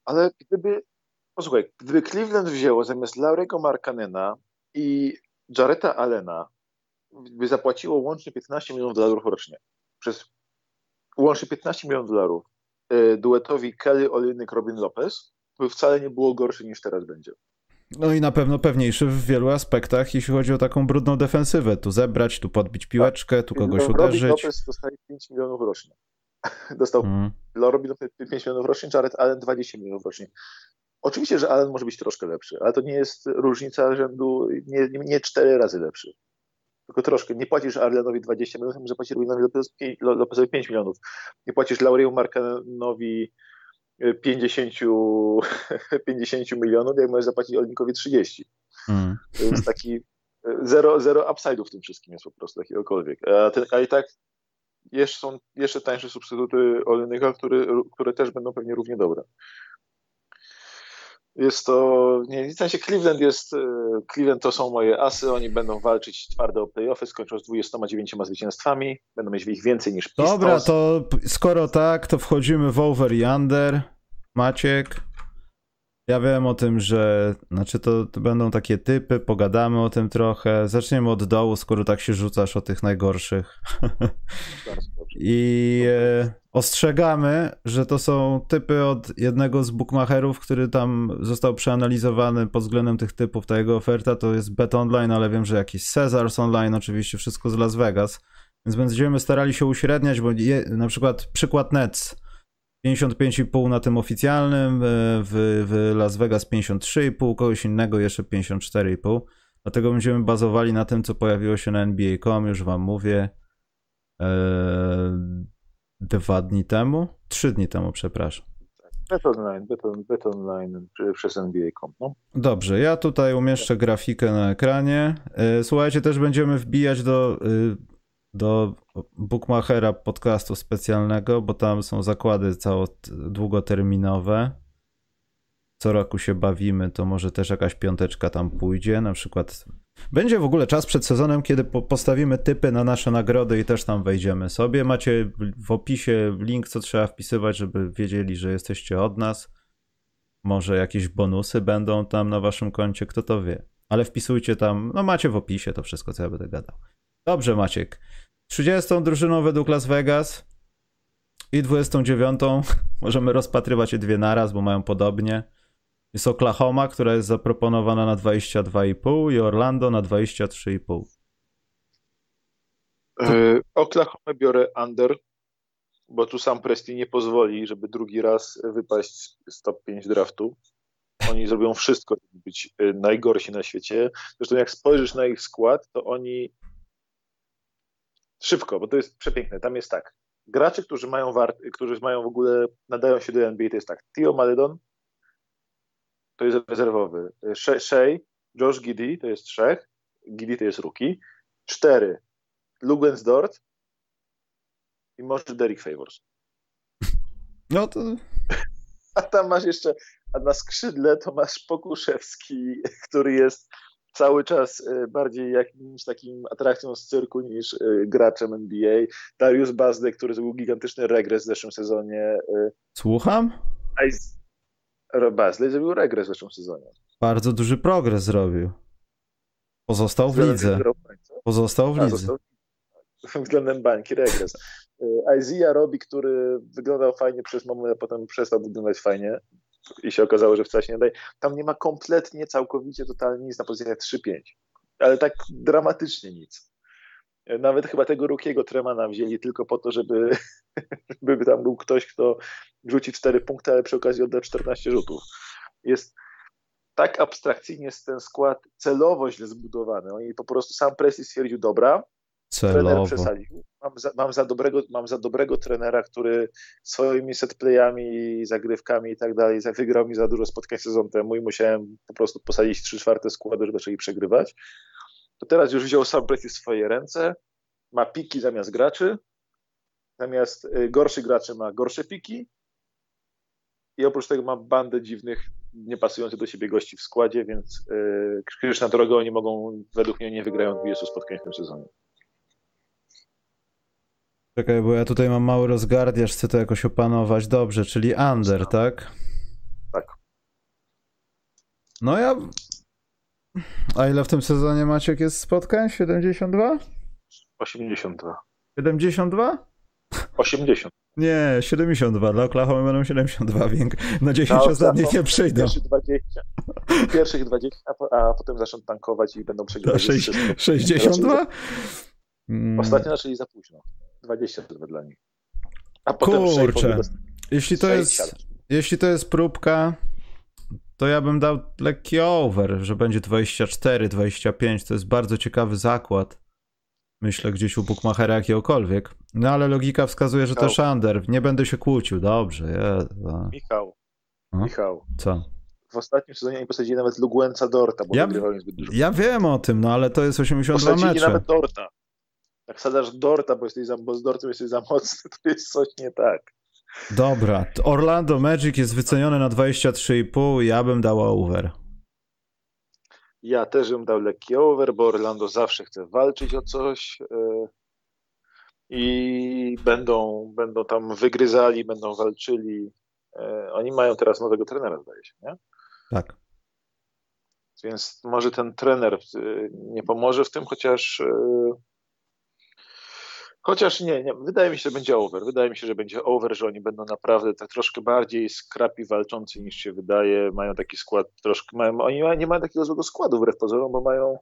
Ale gdyby, posłuchaj, gdyby Cleveland wzięło zamiast Laurego Markanena i Jareta Allena, by zapłaciło łącznie 15 milionów dolarów rocznie, przez łącznie 15 milionów dolarów y, duetowi Kelly Olynyk Robin Lopez, by wcale nie było gorsze niż teraz będzie. No i na pewno pewniejszy w wielu aspektach, jeśli chodzi o taką brudną defensywę. Tu zebrać, tu podbić piłeczkę, tu kogoś Robin uderzyć. Lopez dostaje 5 milionów rocznie. Dostał Mm. Robin Lopez 5 milionów rocznie, Jared Allen 20 milionów rocznie. Oczywiście, że Allen może być troszkę lepszy, ale to nie jest różnica rzędu, nie, nie, cztery razy lepszy. Tylko troszkę. Nie płacisz Allenowi 20 milionów, że płacisz pię- Lopezowi 5 milionów. Nie płacisz Lauriemu Markanowi 50, 50 milionów, jak możesz zapłacić Olnikowi 30. Mm. To jest taki zero, zero upside'u w tym wszystkim jest po prostu jakiegokolwiek. A, te, a i tak jeszcze są jeszcze tańsze substytuty Olenyka, które, które też będą pewnie równie dobre. Jest to, nie, w sensie Cleveland jest, e, Cleveland to są moje asy, oni będą walczyć twardo o playoffy, skończą z 29 zwycięstwami, będą mieć ich więcej niż Pistons. Dobra, to skoro tak, to wchodzimy w over i under. Maciek. Ja wiem o tym, że znaczy to, to będą takie typy, pogadamy o tym trochę. Zaczniemy od dołu, skoro tak się rzucasz o tych najgorszych. I e, ostrzegamy, że to są typy od jednego z bookmacherów, który tam został przeanalizowany pod względem tych typów. Ta jego oferta to jest Bet Online, ale wiem, że jakiś Caesars Online, oczywiście wszystko z Las Vegas. Więc będziemy starali się uśredniać, bo je, na przykład przykład Nets 55,5 na tym oficjalnym, e, w, w Las Vegas 53,5, kogoś innego jeszcze 54,5. Dlatego będziemy bazowali na tym, co pojawiło się na NBA.com, już wam mówię. Eee, dwa dni temu? Trzy dni temu, przepraszam. Bet online, bet, on, bet online przez NBA.com. No. Dobrze, ja tutaj umieszczę grafikę na ekranie. E, Słuchajcie, też będziemy wbijać do, y, do Bookmachera podcastu specjalnego, bo tam są zakłady cało długoterminowe. Co roku się bawimy, to może też jakaś piąteczka tam pójdzie. Na przykład będzie w ogóle czas przed sezonem, kiedy po- postawimy typy na nasze nagrody i też tam wejdziemy sobie. Macie w- w opisie link, co trzeba wpisywać, żeby wiedzieli, że jesteście od nas. Może jakieś bonusy będą tam na waszym koncie, kto to wie. Ale wpisujcie tam, no macie w opisie to wszystko, co ja będę gadał. Dobrze, Maciek. 30 drużyną według Las Vegas i 29 możemy rozpatrywać je dwie naraz, bo mają podobnie. Jest Oklahoma, która jest zaproponowana na 22,5 i Orlando na 23,5. E, Oklahoma biorę under, bo tu sam Presti nie pozwoli, żeby drugi raz wypaść z- top 5 draftu. Oni zrobią wszystko, żeby być e, najgorsi na świecie. Zresztą jak spojrzysz na ich skład, to oni szybko, bo to jest przepiękne. Tam jest tak. Gracze, którzy mają wart, którzy mają w ogóle, nadają się do NBA, to jest tak. Tio Maledon to jest rezerwowy. Shea- Shea, Josh Giddy to jest trzech. Giddy to jest rookie. Cztery. Lugensdort i może Derek Favors. No to A tam masz jeszcze, a na skrzydle to masz Pokuszewski, który jest cały czas e, bardziej jakimś takim atrakcją z cyrku niż e, graczem NBA. Darius Bazde, który zrobił gigantyczny regres w zeszłym sezonie. E, Słucham? Bazley zrobił regres w zeszłym sezonie. Bardzo duży progres zrobił. Pozostał w lidze. Pozostał w lidze. Został względem bańki regres. Isaiah Robi, który wyglądał fajnie przez moment, a potem przestał wyglądać fajnie i się okazało, że wcale się nie daje. Tam nie ma kompletnie, całkowicie, totalnie nic na pozycjach 3-5. Ale tak dramatycznie nic. Nawet chyba tego Rukiego Tremana wzięli tylko po to, żeby, żeby tam był ktoś, kto rzuci 4 punkty, ale przy okazji odda 14 rzutów. Jest tak abstrakcyjnie jest ten skład celowo źle zbudowany. Oni po prostu sam Presti stwierdził, dobra, Celowo. trener przesadził. Mam za, mam, za dobrego, mam za dobrego trenera, który swoimi setplayami, zagrywkami i tak dalej wygrał mi za dużo spotkań sezon temu i musiałem po prostu posadzić trzy czwarte składy, żeby zaczęli przegrywać. To teraz już wziął sam w swoje ręce, ma piki zamiast graczy, zamiast y, gorszych graczy ma gorsze piki i oprócz tego ma bandę dziwnych, niepasujących do siebie gości w składzie, więc yy, krzyż na drogę oni mogą, według mnie nie wygrają 20 spotkań w tym sezonie. Czekaj, bo ja tutaj mam mały rozgardiaż, chcę to jakoś opanować. Dobrze, czyli under, tak? Tak. No ja... A ile w tym sezonie Maciek jest spotkań? 72? 82. 72? 80. Nie, 72. Dla Oklahoma będą 72, więc na 10 no, ostatnich nie przyjdą. Pierwszych 20, pierwszych 20 a, a potem zaczną tankować i będą przegrywać. 62? Mm. Ostatnio zaczęli za późno. 22 dla nich. A potem Kurczę. Jeśli to, jest, jeśli to jest próbka, to ja bym dał lekki over, że będzie 24, 25. To jest bardzo ciekawy zakład. Myślę gdzieś u Bookmachera jakiegokolwiek. No ale logika wskazuje, że Michał. też under. Nie będę się kłócił. Dobrze. Ja, Michał. Michał. Co? W ostatnim sezonie nie posadzili nawet Luguenca Dorta, bo ja, zbyt dużo. Ja wiem o tym, no ale to jest 82 posadzili mecze. nawet Dorta. Jak sadasz Dorta, bo, jesteś za, bo z Dortem jesteś za mocny, to jest coś nie tak. Dobra, Orlando Magic jest wycenione na 23,5 ja bym dał over. Ja też bym dał lekki over, bo Orlando zawsze chce walczyć o coś yy, i będą, będą tam wygryzali, będą walczyli. Yy, oni mają teraz nowego trenera, zdaje się, nie? Tak. Więc może ten trener yy, nie pomoże w tym, chociaż Chociaż nie, nie, wydaje mi się, że będzie over. Wydaje mi się, że będzie over, że oni będą naprawdę tak troszkę bardziej skrapi walczący niż się wydaje. Mają taki skład troszkę, mają, oni nie mają takiego złego składu wbrew pozorom, bo mają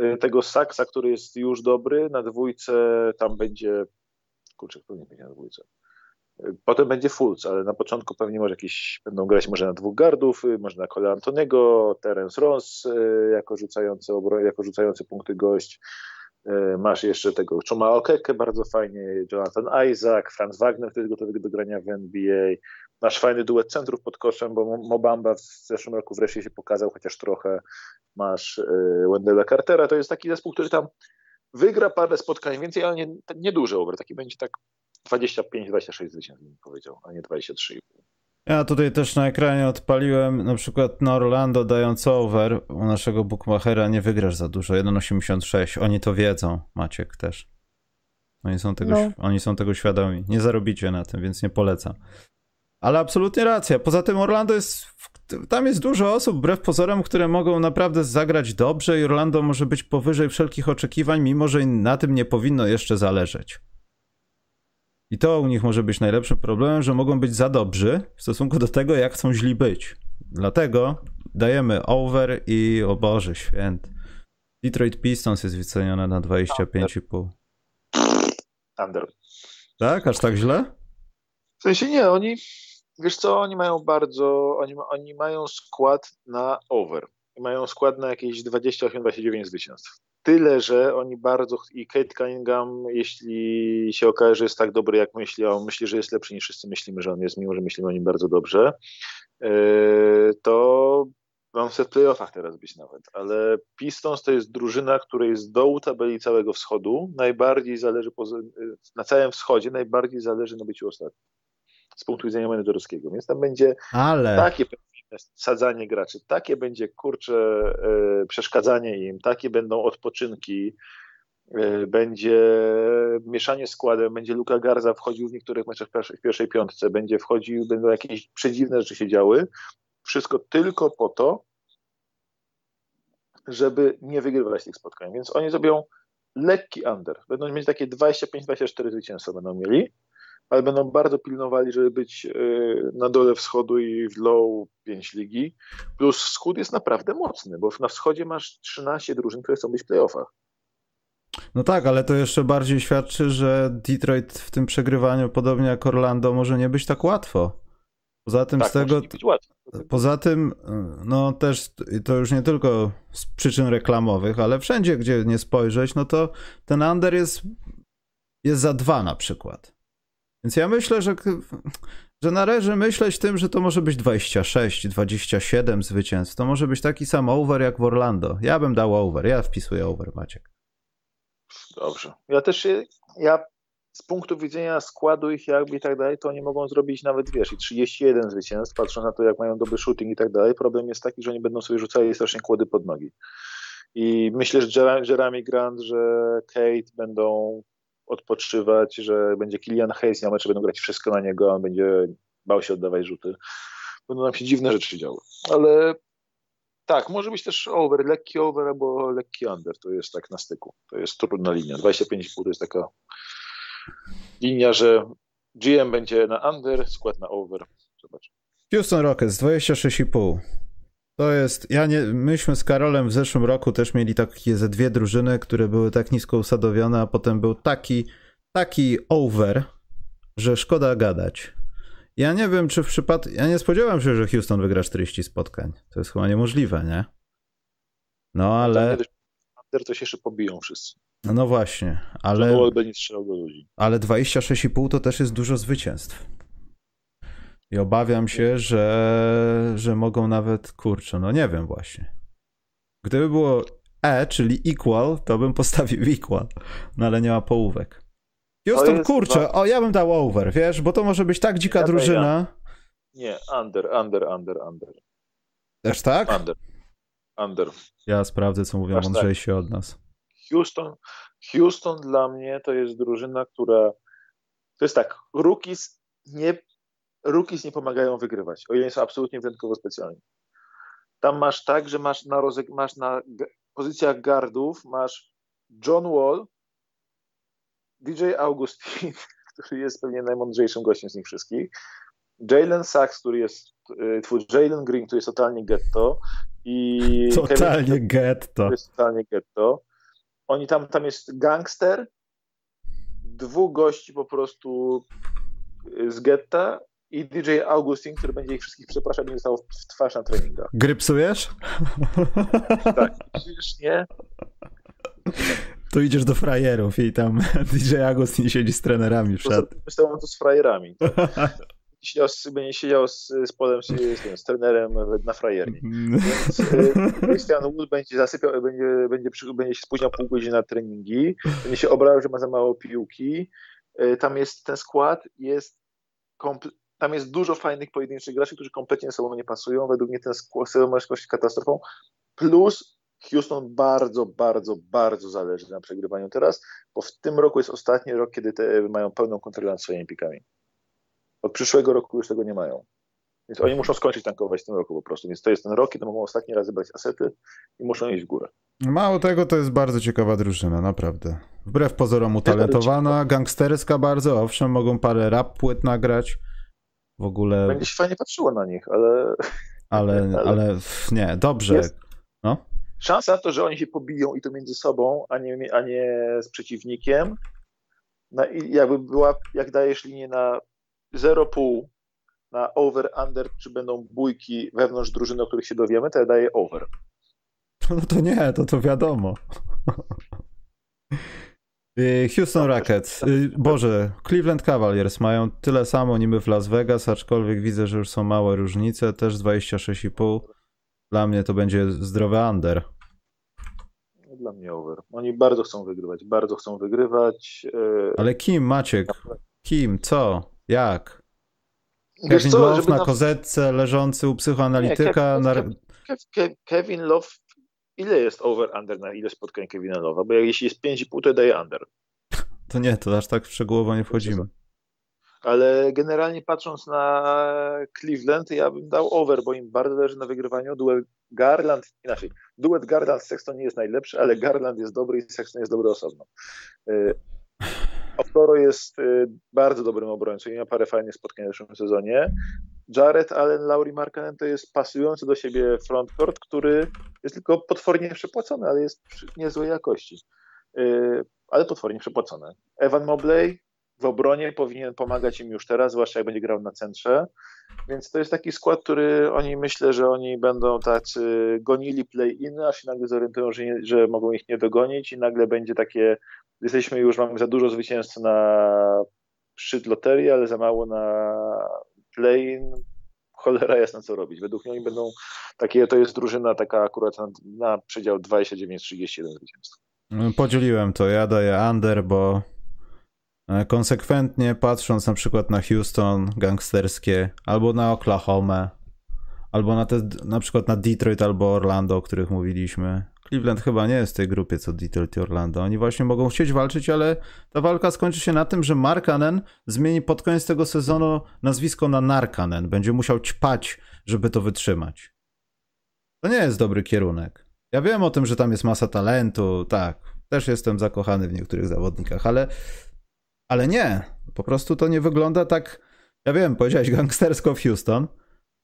y, tego Saksa, który jest już dobry. Na dwójce tam będzie, kurczę, kto nie będzie na dwójce. Y, potem będzie Fulc, ale na początku pewnie może jakieś, będą grać może na dwóch gardów, y, może na kole Antonego, Terence Ross jako rzucający, jako rzucający punkty gość. E, masz jeszcze tego Choma Okeke, bardzo fajnie, Jonathan Isaac, Franz Wagner, który jest gotowy do grania w NBA. Masz fajny duet centrów pod koszem, bo Mobamba w zeszłym roku wreszcie się pokazał, chociaż trochę. Masz e, Wendella Cartera, to jest taki zespół, który tam wygra parę spotkań więcej, ale nie, nie duży over, taki będzie tak 25-26 zwycięstw, bym powiedział, a nie 23,5. Ja tutaj też na ekranie odpaliłem na przykład na Orlando dając over u naszego bookmachera nie wygrasz za dużo, 1,86. Oni to wiedzą, Maciek też. Oni są, tego, no. oni są tego świadomi. Nie zarobicie na tym, więc nie polecam. Ale absolutnie racja. Poza tym Orlando jest. Tam jest dużo osób, wbrew pozorom, które mogą naprawdę zagrać dobrze i Orlando może być powyżej wszelkich oczekiwań, mimo że na tym nie powinno jeszcze zależeć. I to u nich może być najlepszym problemem, że mogą być za dobrzy w stosunku do tego, jak chcą źli być. Dlatego dajemy over i o Boże święty. Detroit Pistons jest wycenione na 25,5. Under. Tak? Aż tak źle? W sensie nie, oni, wiesz co, oni mają bardzo, oni, oni mają skład na over. Mają skład na jakieś 28-29 zwycięstw. Tyle, że oni bardzo i Kate Cunningham, jeśli się okaże, że jest tak dobry, jak myśli, a on myśli, że jest lepszy niż wszyscy myślimy, że on jest, mimo że myślimy o nim bardzo dobrze, e, to mam w playoffach teraz być nawet, ale Pistons to jest drużyna, której z dołu tabeli całego wschodu najbardziej zależy, na całym wschodzie najbardziej zależy na byciu ostatnim. z punktu widzenia menedżerskiego. Więc tam będzie Ale... takie sadzanie graczy, takie będzie kurcze przeszkadzanie im, takie będą odpoczynki, e, będzie mieszanie składem, będzie Luka Garza wchodził w niektórych meczach w pierwszej piątce, będzie wchodził, będą jakieś przedziwne rzeczy się działy. Wszystko tylko po to, żeby nie wygrywać tych spotkań. Więc oni zrobią lekki under. Będą mieć takie 25-24 zwycięstwa będą mieli, ale będą bardzo pilnowali, żeby być e, na dole wschodu i w low 5 ligi. Plus wschód jest naprawdę mocny, bo na wschodzie masz 13 drużyn, które chcą być w playoffach. No tak, ale to jeszcze bardziej świadczy, że Detroit w tym przegrywaniu, podobnie jak Orlando, może nie być tak łatwo. Poza tym tak, z tego. Poza tym, no też to już nie tylko z przyczyn reklamowych, ale wszędzie, gdzie nie spojrzeć, no to ten under jest, jest za dwa na przykład. Więc ja myślę, że, że należy myśleć tym, że to może być 26, 27 zwycięstw. To może być taki sam over jak w Orlando. Ja bym dał over. Ja wpisuję over, Maciek. Dobrze. Ja też ja z punktu widzenia składu ich jakby i tak dalej, to oni mogą zrobić nawet, wiesz, i 31 zwycięstw, patrząc na to, jak mają dobry shooting i tak dalej. Problem jest taki, że oni będą sobie rzucali strasznie kłody pod nogi. I myślę, że Jeremy Grant, że Kate będą odpoczywać, że będzie Kilian Hayes, na mecze będą grać wszystko na niego, on będzie bał się oddawać rzuty. Będą nam się dziwne rzeczy działy. Ale tak, może być też over, lekki over albo lekki under, to jest tak na styku. To jest trudna linia. 25,5 to jest taka linia, że GM będzie na under, skład na over. Zobacz. Houston Rockets 26,5. To jest, ja nie, myśmy z Karolem w zeszłym roku też mieli takie ze dwie drużyny, które były tak nisko usadowione, a potem był taki, taki over, że szkoda gadać. Ja nie wiem, czy w przypadku, ja nie spodziewałem się, że Houston wygra 40 spotkań. To jest chyba niemożliwe, nie? No ale... Under to się jeszcze pobiją wszyscy. No, no właśnie, ale... Ale 26,5 to też jest dużo zwycięstw. I obawiam się, że, że mogą nawet, kurczę, no nie wiem właśnie. Gdyby było E, czyli equal, to bym postawił equal, no ale nie ma połówek. Houston, kurczę, o ja bym dał over, wiesz, bo to może być tak dzika ja drużyna. Nie, under, under, under, under. Też tak? Under. Under. Ja sprawdzę, co mówią mądrzejsi tak. od nas. Houston, Houston dla mnie to jest drużyna, która to jest tak, rookies nie rookies nie pomagają wygrywać, o ile są absolutnie wyjątkowo specjalni. Tam masz tak, że masz na, masz na pozycjach gardów, masz John Wall, DJ Augustin, który jest pewnie najmądrzejszym gościem z nich wszystkich, Jalen Sachs, który jest, y, twój Jalen Green, który jest totalnie getto i totalnie Kevin, getto. jest totalnie getto. Oni tam, tam jest gangster, dwóch gości po prostu z getta i DJ Augustin, który będzie ich wszystkich przepraszał, będzie stał w twarz na treningach. Grypsujesz? Tak, przecież nie. To idziesz do frajerów i tam DJ Augustin siedzi z trenerami w szat. Myślałem to z frajerami. Siedział z, będzie siedział z, z polem, z, z, z trenerem na frajerni. Więc y, Christian Wood będzie zasypiał, będzie, będzie, będzie się spóźniał pół godziny na treningi, będzie się obrażał, że ma za mało piłki. Y, tam jest ten skład, jest tam jest dużo fajnych pojedynczych graczy, którzy kompletnie ze sobą nie pasują. Według mnie ten może być katastrofą. Plus Houston bardzo, bardzo, bardzo zależy na przegrywaniu teraz, bo w tym roku jest ostatni rok, kiedy te mają pełną kontrolę nad swoimi pikami. Od przyszłego roku już tego nie mają. Więc oni muszą skończyć tankować w tym roku po prostu. Więc to jest ten rok, kiedy mogą ostatni raz zebrać asety i muszą iść w górę. Mało tego, to jest bardzo ciekawa drużyna, naprawdę. Wbrew pozorom utalentowana, gangsterska bardzo, owszem, mogą parę rap płyt nagrać w ogóle. Będzie się fajnie patrzyło na nich, ale. Ale, ale, ale nie, dobrze. Jest no? Szansa na to, że oni się pobiją i to między sobą, a nie, a nie z przeciwnikiem. No i jakby była, jak dajesz linię na 0,5 na over, under, czy będą bójki wewnątrz drużyny, o których się dowiemy, to ja daję over. No to nie, to to wiadomo. Y, Houston Rockets, y, Boże, Cleveland Cavaliers mają tyle samo niby w Las Vegas, aczkolwiek widzę, że już są małe różnice, też 26,5. Dla mnie to będzie zdrowy under. Dla mnie over. Oni bardzo chcą wygrywać, bardzo chcą wygrywać. Y, Ale kim, Maciek? Kim, co, jak? Kevin co, Love na, na kozetce, leżący u psychoanalityka. Nie, Kevin, na... Kevin Love, ile jest over-under na ile spotkań Kevina Love'a? Bo jeśli jest 5,5, to daje under. To nie, to aż tak szczegółowo nie wchodzimy. Ale generalnie patrząc na Cleveland, ja bym dał over, bo im bardzo leży na wygrywaniu. Duet Garland, inaczej, duet Garland-Sexton nie jest najlepszy, ale Garland jest dobry i Sexton jest dobry osobno. Y, Okoro jest y, bardzo dobrym obrońcą i ma parę fajnych spotkań w zeszłym sezonie. Jared Allen, Laurie Markkanen to jest pasujący do siebie frontcourt, który jest tylko potwornie przepłacony, ale jest niezłej jakości. Y, ale potwornie przepłacony. Evan Mobley w obronie powinien pomagać im już teraz, zwłaszcza jak będzie grał na centrze. Więc to jest taki skład, który oni myślę, że oni będą tacy gonili play-in, aż się nagle zorientują, że, nie, że mogą ich nie dogonić i nagle będzie takie, jesteśmy już, mamy za dużo zwycięstw na szczyt loterii, ale za mało na play-in. Cholera jasna co robić. Według mnie będą takie, to jest drużyna taka akurat na, na przedział 29-31 zwycięstw. Podzieliłem to, ja daję under, bo E, konsekwentnie patrząc na przykład na Houston gangsterskie, albo na Oklahoma, albo na, te, na przykład na Detroit albo Orlando, o których mówiliśmy. Cleveland chyba nie jest w tej grupie co Detroit i Orlando. Oni właśnie mogą chcieć walczyć, ale ta walka skończy się na tym, że Markanen zmieni pod koniec tego sezonu nazwisko na Narkanen. Będzie musiał ćpać, żeby to wytrzymać. To nie jest dobry kierunek. Ja wiem o tym, że tam jest masa talentu, tak. Też jestem zakochany w niektórych zawodnikach, ale ale nie, po prostu to nie wygląda tak. Ja wiem, powiedziałeś gangstersko w Houston,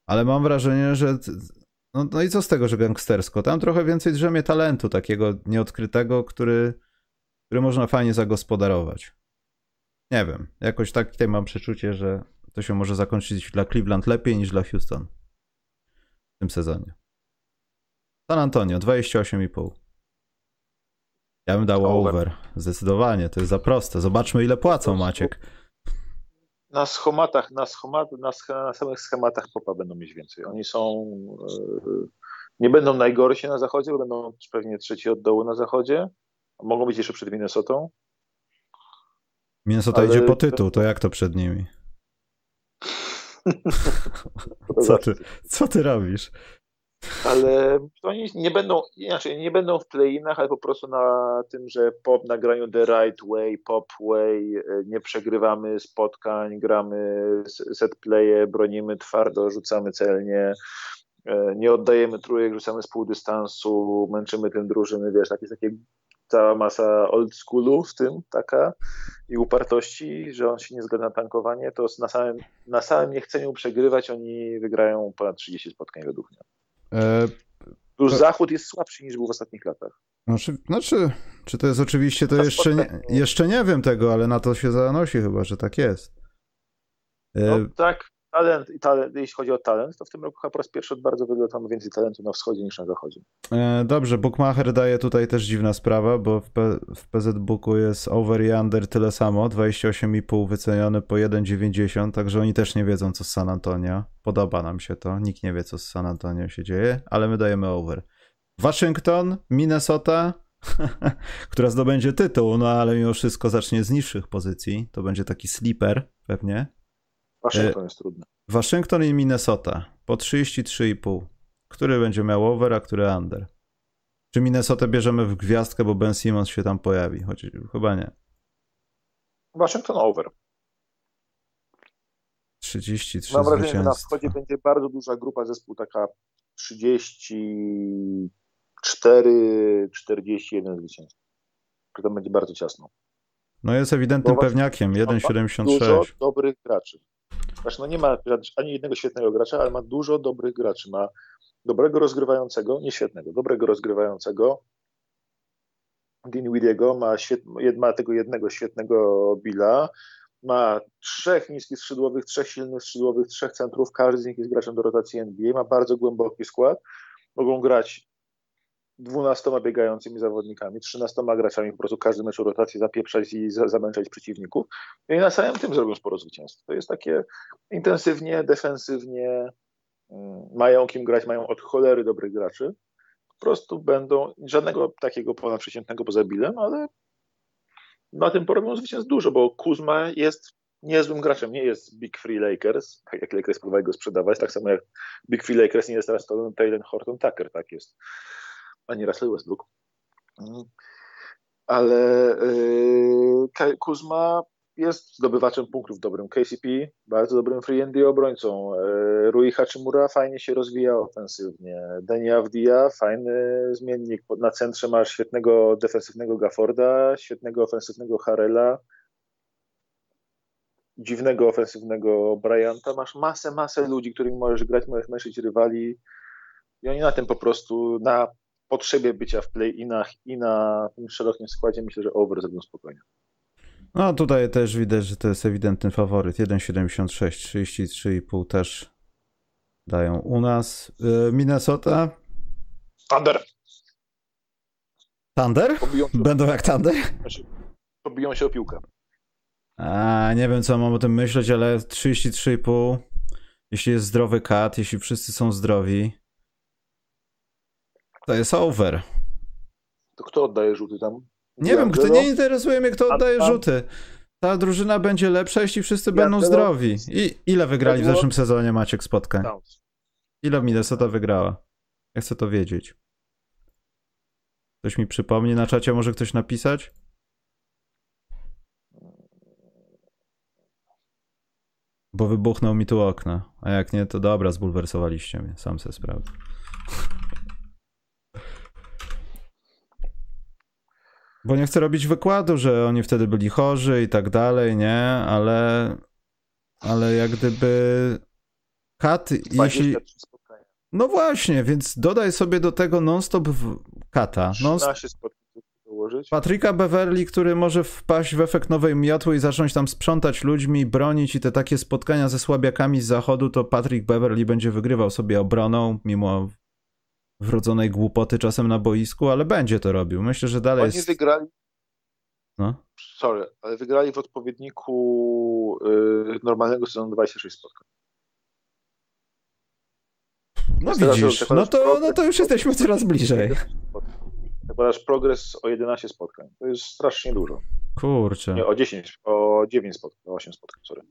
ale mam wrażenie, że. No, no i co z tego, że gangstersko? Tam trochę więcej drzemie talentu takiego nieodkrytego, który, który można fajnie zagospodarować. Nie wiem, jakoś tak tutaj mam przeczucie, że to się może zakończyć dla Cleveland lepiej niż dla Houston w tym sezonie. San Antonio 28,5. Ja bym dał over. over. Zdecydowanie, to jest za proste. Zobaczmy, ile płacą, Maciek. Na schematach, na, schemat, na, na samych schematach popa będą mieć więcej. Oni są. Yy, nie będą najgorsi na zachodzie, bo będą pewnie trzeci od dołu na zachodzie. Mogą być jeszcze przed Minnesotą. Minnesota Ale... idzie po tytuł, to jak to przed nimi? co, ty, co ty robisz? Ale oni nie będą, inaczej, nie będą w play-inach, ale po prostu na tym, że pop na graniu the right way, pop way, e, nie przegrywamy spotkań, gramy set playe, bronimy twardo, rzucamy celnie, e, nie oddajemy trójek, rzucamy z pół dystansu, męczymy tym drużyny, wiesz, takie, takie cała masa old schoolu w tym taka i upartości, że on się nie zgadza na tankowanie, to na samym, na samym niechceniu przegrywać oni wygrają ponad 30 spotkań według mnie. E, Już Zachód jest słabszy niż był w ostatnich latach. Znaczy, znaczy czy to jest oczywiście, to jeszcze nie, jeszcze nie wiem tego, ale na to się zanosi chyba, że tak jest. E, no, tak, talent, i talent, jeśli chodzi o talent, to w tym roku chyba po raz pierwszy od bardzo wielu mamy więcej talentu na wschodzie niż na zachodzie. E, dobrze, Bookmacher daje tutaj też dziwna sprawa, bo w, P, w jest over i under tyle samo, 28,5 wyceniony po 1,90, także oni też nie wiedzą co z San Antonio. Podoba nam się to, nikt nie wie co z San Antonio się dzieje, ale my dajemy over. Waszyngton, Minnesota, która zdobędzie tytuł, no ale mimo wszystko zacznie z niższych pozycji. To będzie taki sleeper pewnie. Waszyngton jest trudny. Waszyngton i Minnesota po 33,5. Który będzie miał over, a który under? Czy Minnesota bierzemy w gwiazdkę, bo Ben Simmons się tam pojawi? Choć chyba nie. Waszyngton over. 33 Mam wrażenie, że na wschodzie będzie bardzo duża grupa zespół, taka 34, 41 zwycięstw. To będzie bardzo ciasno. No jest ewidentnym pewniakiem, 1,76. Dużo dobrych graczy. Znaczy, no nie ma ani jednego świetnego gracza, ale ma dużo dobrych graczy. Ma dobrego rozgrywającego, nie świetnego, dobrego rozgrywającego. Dinwidiego ma, świet, ma tego jednego świetnego Billa, ma trzech niskich skrzydłowych, trzech silnych skrzydłowych, trzech centrów, każdy z nich jest graczem do rotacji NBA, ma bardzo głęboki skład, mogą grać dwunastoma biegającymi zawodnikami, trzynastoma graczami, po prostu każdy mecz rotacji zapieprzać i zamęczać przeciwników. No I na samym tym zrobią sporo zwycięstw. To jest takie intensywnie, defensywnie, mm, mają kim grać, mają od cholery dobrych graczy. Po prostu będą, żadnego takiego ponadprzeciętnego poza Bilem, ale na tym porobią zwycięstw dużo, bo Kuzma jest niezłym graczem. Nie jest Big Free Lakers, tak jak Lakers próbowali go sprzedawać, tak samo jak Big Free Lakers nie jest teraz to Taylor Horton Tucker, tak jest. A nie Russell Westbrook. Mhm. Ale yy, Kuzma jest zdobywaczem punktów dobrym. KCP, bardzo dobrym free and obrońcą. E, Rui Hachimura fajnie się rozwija ofensywnie. Deni Avdia, fajny zmiennik. Na centrze masz świetnego defensywnego Gafforda, świetnego ofensywnego Harela, dziwnego ofensywnego Bryanta. Masz masę, masę ludzi, którymi możesz grać, możesz męczyć rywali i oni na tym po prostu, na potrzebie bycia w play-inach i na tym szerokim składzie myślę, że over zrobią spokojnie. No tutaj też widać, że to jest ewidentny faworyt. 1,76, 33,5 też dają u nas. Y, Minnesota. Thunder. Thunder? Będą jak Thunder? Znaczy, pobiją się o piłkę. A, nie wiem co mam o tym myśleć, ale 33,5 jeśli jest zdrowy kat, jeśli wszyscy są zdrowi, to jest over. To kto oddaje rzuty tam? Nie wiem, kto nie interesuje mnie, kto oddaje rzuty. Ta drużyna będzie lepsza, jeśli wszyscy będą zdrowi. I ile wygrali w zeszłym sezonie Maciek spotkań? Ile Minnesota wygrała? Ja chcę to wiedzieć. Ktoś mi przypomni na czacie, może ktoś napisać? Bo wybuchnął mi tu okno. A jak nie, to dobra, zbulwersowaliście mnie. Sam se sprawdzę. Bo nie chcę robić wykładu, że oni wtedy byli chorzy i tak dalej, nie? Ale, ale jak gdyby kat, jeśli... No właśnie, więc dodaj sobie do tego non-stop kata. Non Patryka Beverly, który może wpaść w efekt nowej miotły i zacząć tam sprzątać ludźmi, bronić i te takie spotkania ze słabiakami z zachodu, to Patrick Beverly będzie wygrywał sobie obroną, mimo wrodzonej głupoty czasem na boisku, ale będzie to robił. Myślę, że dalej. Oni jest... wygrali. No. Sorry, ale wygrali w odpowiedniku yy, normalnego sezonu 26 spotkań. No widzisz, no to, no to już jesteśmy coraz bliżej. Badasz progres o 11 spotkań. To jest strasznie dużo. Kurczę. Nie, o 10, o 9 spotkań, o 8 spotkań, sorry.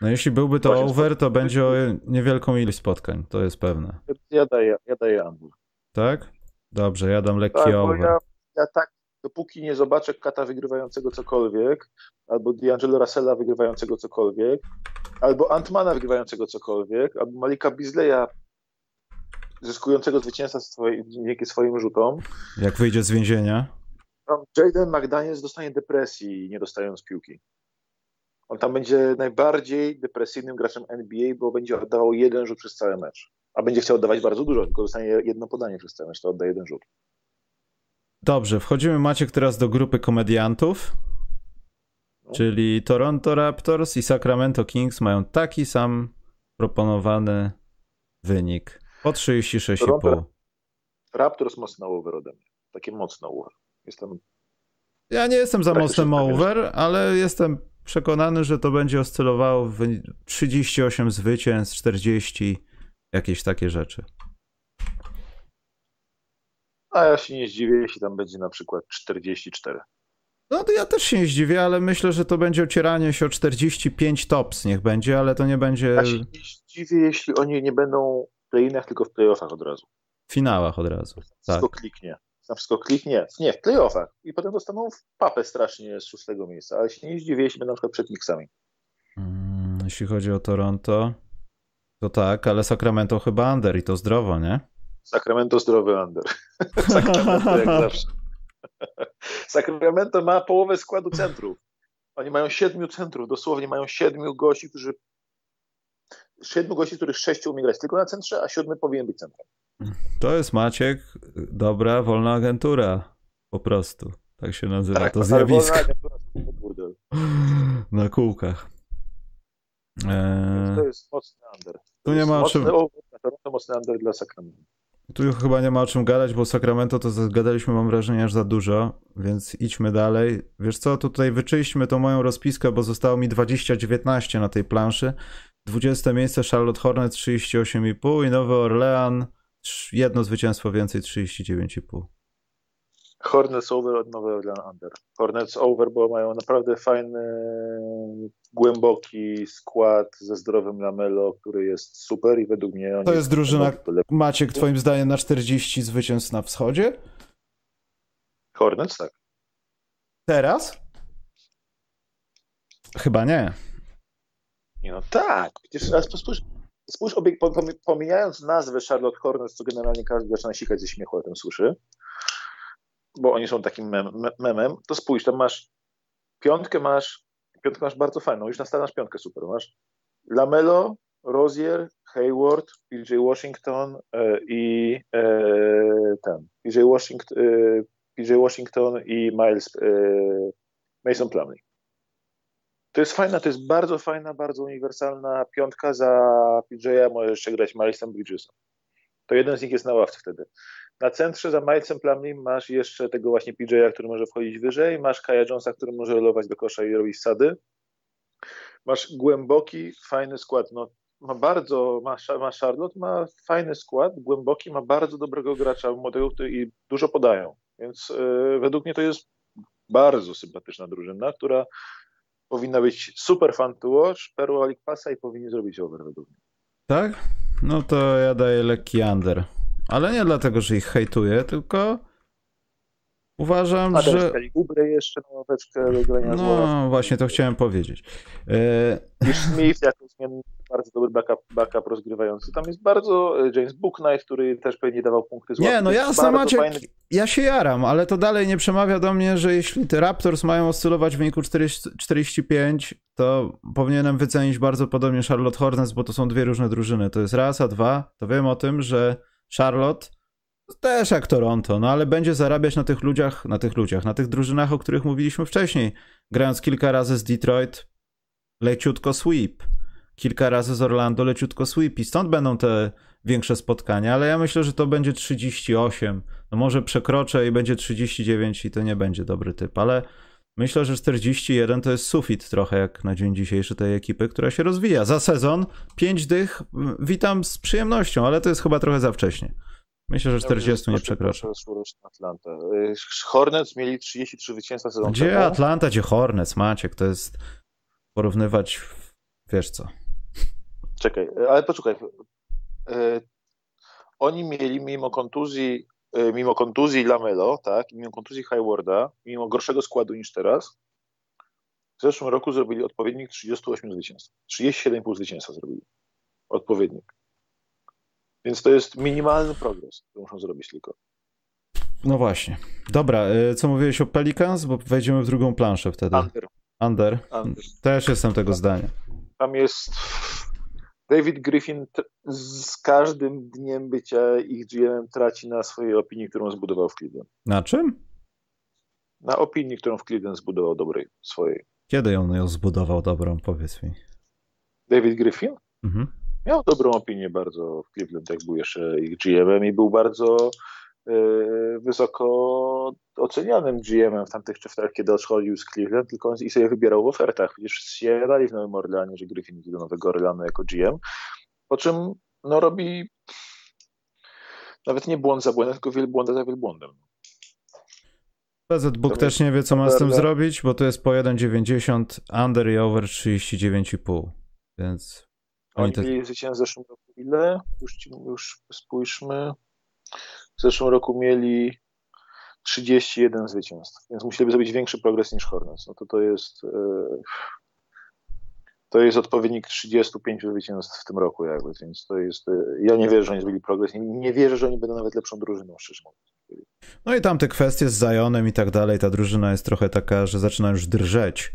No jeśli byłby to over, to będzie o niewielką ilość spotkań, to jest pewne. Ja daję, ja daję under. Tak? Dobrze, ja dam lekki tak, over. Ja, ja, tak, dopóki nie zobaczę Kata wygrywającego cokolwiek, albo D'Angelo Russella wygrywającego cokolwiek, albo Antmana wygrywającego cokolwiek, albo Malika Bizleya zyskującego zwycięstwa swoje, dzięki swoim rzutom. Jak wyjdzie z więzienia? Jaden McDaniels dostanie depresji nie dostając piłki. On tam będzie najbardziej depresyjnym graczem NBA, bo będzie oddawał jeden rzut przez cały mecz a będzie chciał oddawać bardzo dużo, tylko dostanie jedno podanie przez mecz, to odda jeden rzut. Dobrze, wchodzimy Maciek teraz do grupy komediantów, no. czyli Toronto Raptors i Sacramento Kings mają taki sam proponowany wynik, po 36,5. Raptors mocno over ode mnie, takie mocno over. Jestem ja nie jestem za mocnym over, ale jestem przekonany, że to będzie oscylowało w 38 zwycięstw, 40 Jakieś takie rzeczy. A ja się nie zdziwię, jeśli tam będzie na przykład 44. No to ja też się nie zdziwię, ale myślę, że to będzie ocieranie się o 45 tops, niech będzie, ale to nie będzie... Ja się nie zdziwię, jeśli oni nie będą w play-inach, tylko w playoffach od razu. W finałach od razu. Wszystko tak. kliknie. Na wszystko kliknie. Nie, w playoffach. I potem dostaną w papę strasznie z szóstego miejsca, ale się nie zdziwię, jeśli będą na przykład przed Knicksami. Hmm, jeśli chodzi o Toronto, to tak, ale Sacramento chyba under i to zdrowo, nie? Sacramento zdrowy under. Sacramento jak zawsze. Sacramento ma połowę składu centrów. Oni mają siedmiu centrów, dosłownie mają siedmiu gości, którzy siedmiu gości, których sześciu umie grać tylko na centrze, a siódmy powinien być centrum. To jest Maciek, dobra, wolna agentura. Po prostu. Tak się nazywa tak, to zjawisko. Na kółkach. Eee... To jest mocny under. Tu nie ma o czym. To mocny under dla Sacramento. Tu chyba nie ma o czym gadać, bo Sacramento to gadaliśmy, mam wrażenie, aż za dużo, więc idźmy dalej. Wiesz co, tutaj wyczyśćmy tą moją rozpiskę, bo zostało mi 20-19 na tej planszy. 20 miejsce Charlotte Hornets 38,5 i Nowy Orlean jedno zwycięstwo więcej 39,5. Hornets over od Nowy Orleans under. Hornets over, bo mają naprawdę fajny, głęboki skład ze zdrowym Lamelo, który jest super i według mnie... To jest drużyna, Maciek, twoim zdaniem na 40 zwycięstw na wschodzie? Hornets, tak. Teraz? Chyba nie. Nie no tak, przecież raz spójrz, spójrz pomijając nazwę Charlotte Hornets, co generalnie każdy zaczyna sikać ze śmiechu, o tym słyszy, bo oni są takim mem, memem, to spójrz, tam masz piątkę masz, piątkę masz bardzo fajną, już nastawiasz piątkę super, masz Lamelo, Rozier, Hayward, PJ Washington e, i e, ten, PJ Washington, e, PJ Washington i Miles e, Mason Plumlee. To jest fajna, to jest bardzo fajna, bardzo uniwersalna piątka za PJ'a możesz jeszcze grać Milesem Bridgesem. To jeden z nich jest na ławce wtedy. Na centrze za Milesem Plumlee masz jeszcze tego właśnie PJ'a, który może wchodzić wyżej, masz Kaja Jonesa, który może rolować do kosza i robić sady. Masz głęboki, fajny skład. No, ma bardzo, ma, ma Charlotte, ma fajny skład, głęboki, ma bardzo dobrego gracza młodego który, i dużo podają. Więc yy, według mnie to jest bardzo sympatyczna drużyna, która powinna być super fan to watch, perła League Passa i powinni zrobić over według mnie. Tak? No to ja daję lekki under. Ale nie dlatego, że ich hejtuję, tylko uważam, A że... Ubre jeszcze na ławeczkę do grania No, właśnie to chciałem powiedzieć. E... Smith jako zmienny bardzo dobry backup, backup rozgrywający. Tam jest bardzo e, James Booknight, który też pewnie dawał punkty z Nie, no jasne macie, fajny... ja się jaram, ale to dalej nie przemawia do mnie, że jeśli te Raptors mają oscylować w wyniku 40, 45, to powinienem wycenić bardzo podobnie Charlotte Hornets, bo to są dwie różne drużyny. To jest raz, a dwa, to wiem o tym, że Charlotte też jak Toronto, no ale będzie zarabiać na tych ludziach, na tych ludziach, na tych drużynach, o których mówiliśmy wcześniej. Grając kilka razy z Detroit, leciutko sweep kilka razy z Orlando leciutko sweep i stąd będą te większe spotkania, ale ja myślę, że to będzie 38. No może przekroczę i będzie 39 i to nie będzie dobry typ, ale myślę, że 41 to jest sufit trochę jak na dzień dzisiejszy tej ekipy, która się rozwija. Za sezon 5 dych witam z przyjemnością, ale to jest chyba trochę za wcześnie. Myślę, że 40 nie przekroczę. Atlanta. Y, Hornets mieli 33 zwycięstwa sezon Gdzie temu. Atlanta, gdzie Hornets, Maciek, to jest porównywać, wiesz co. Czekaj, ale poczekaj. E, oni mieli mimo kontuzji, mimo kontuzji Lamelo, tak, mimo kontuzji Haywarda, mimo gorszego składu niż teraz, w zeszłym roku zrobili odpowiednik 38 zwycięstw. 37,5 zwycięstwa zrobili. Odpowiednik. Więc to jest minimalny progres, który muszą zrobić tylko. No właśnie. Dobra, e, co mówiłeś o Pelicans? Bo wejdziemy w drugą planszę wtedy. Under. Under. Under. Też jestem tego zdania. Tam jest David Griffin z każdym dniem bycia ich GM traci na swojej opinii, którą zbudował w Cleveland. Na czym? Na opinii, którą w Cleveland zbudował dobrej swojej. Kiedy on ją zbudował dobrą, powiedz mi. David Griffin? Mhm. Miał dobrą opinię bardzo w Cleveland, jak był jeszcze ich GM-em i był bardzo wysoko ocenianym GM-em w tamtych czasach, kiedy odchodził z Cleveland, tylko i sobie wybierał w ofertach. Przecież się dali w Nowym Orleanie, że Griffin idzie do Nowego Orleanu jako GM, po czym no, robi nawet nie błąd za błędem, tylko wielbłąda za wielbłądem. PZ Book też nie wie, co ma z tym zrobić, bo to jest po 1,90 under i over 39,5, więc... Oni, oni te... w zeszłym roku ile? Już, już spójrzmy. W zeszłym roku mieli 31 zwycięstw, więc musieliby zrobić większy progres niż Hornets. No to to jest e, to jest odpowiednik 35 zwycięstw w tym roku jakby, więc to jest, e, ja nie wierzę, że oni zrobili progres, nie, nie wierzę, że oni będą nawet lepszą drużyną, szczerze mówiąc. No i tam te kwestie z Zionem i tak dalej, ta drużyna jest trochę taka, że zaczyna już drżeć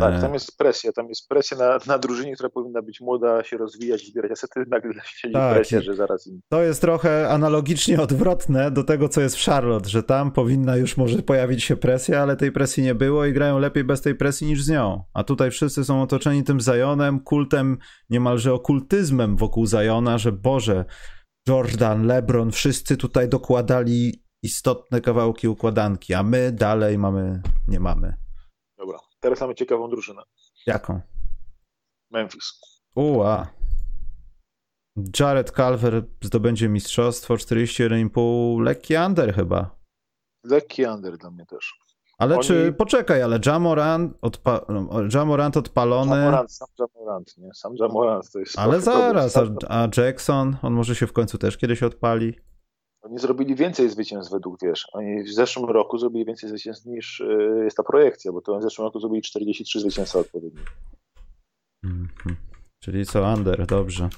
tak, tam jest presja, tam jest presja na, na drużynie, która powinna być młoda, się rozwijać, zbierać asety, nagle siedzi tak, presja, że zaraz im... To jest trochę analogicznie odwrotne do tego, co jest w Charlotte, że tam powinna już może pojawić się presja, ale tej presji nie było i grają lepiej bez tej presji niż z nią. A tutaj wszyscy są otoczeni tym Zajonem, kultem, niemalże okultyzmem wokół Zajona, że Boże, Jordan, LeBron, wszyscy tutaj dokładali istotne kawałki układanki, a my dalej mamy, nie mamy. Teraz mamy ciekawą drużynę. Jaką? Memphis. Uła. Jared Calver zdobędzie mistrzostwo 41,5. Lekki under chyba. Lekki under dla mnie też. Ale Oni- czy, poczekaj, ale Jamorant, odpa no, Jamorant odpalony, Jamorant, sam Jamorant, nie? Sam Jamorant to jest... ale zaraz, a, a Jackson, on może się w końcu też kiedyś odpali. Oni zrobili więcej zwycięstw według, wiesz, oni w zeszłym roku zrobili więcej zwycięstw niż y, jest ta projekcja, bo to w zeszłym roku zrobili 43 zwycięstwa odpowiednio. Mhm. Czyli co, Under, dobrze.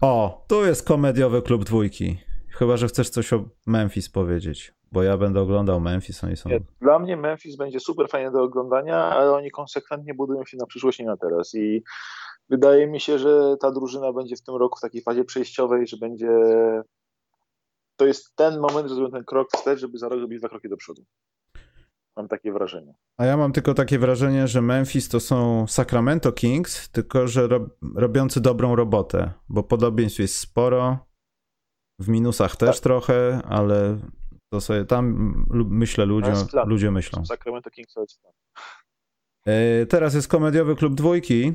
O, tu jest komediowy klub dwójki. Chyba, że chcesz coś o Memphis powiedzieć, bo ja będę oglądał Memphis, oni są... Dla mnie Memphis będzie super fajnie do oglądania, ale oni konsekwentnie budują się na przyszłość, nie na teraz. I wydaje mi się, że ta drużyna będzie w tym roku w takiej fazie przejściowej, że będzie. To jest ten moment, że zrobią ten krok wstecz, żeby za rok zrobić dwa kroki do przodu. Mam takie wrażenie. A ja mam tylko takie wrażenie, że Memphis to są Sacramento Kings, tylko że rob, robiący dobrą robotę, bo podobieństw jest sporo, w minusach też Tak. trochę, ale to sobie tam myślę ludzie, ludzie myślą. Sacramento Kings to jest plan. E, Teraz jest komediowy klub dwójki,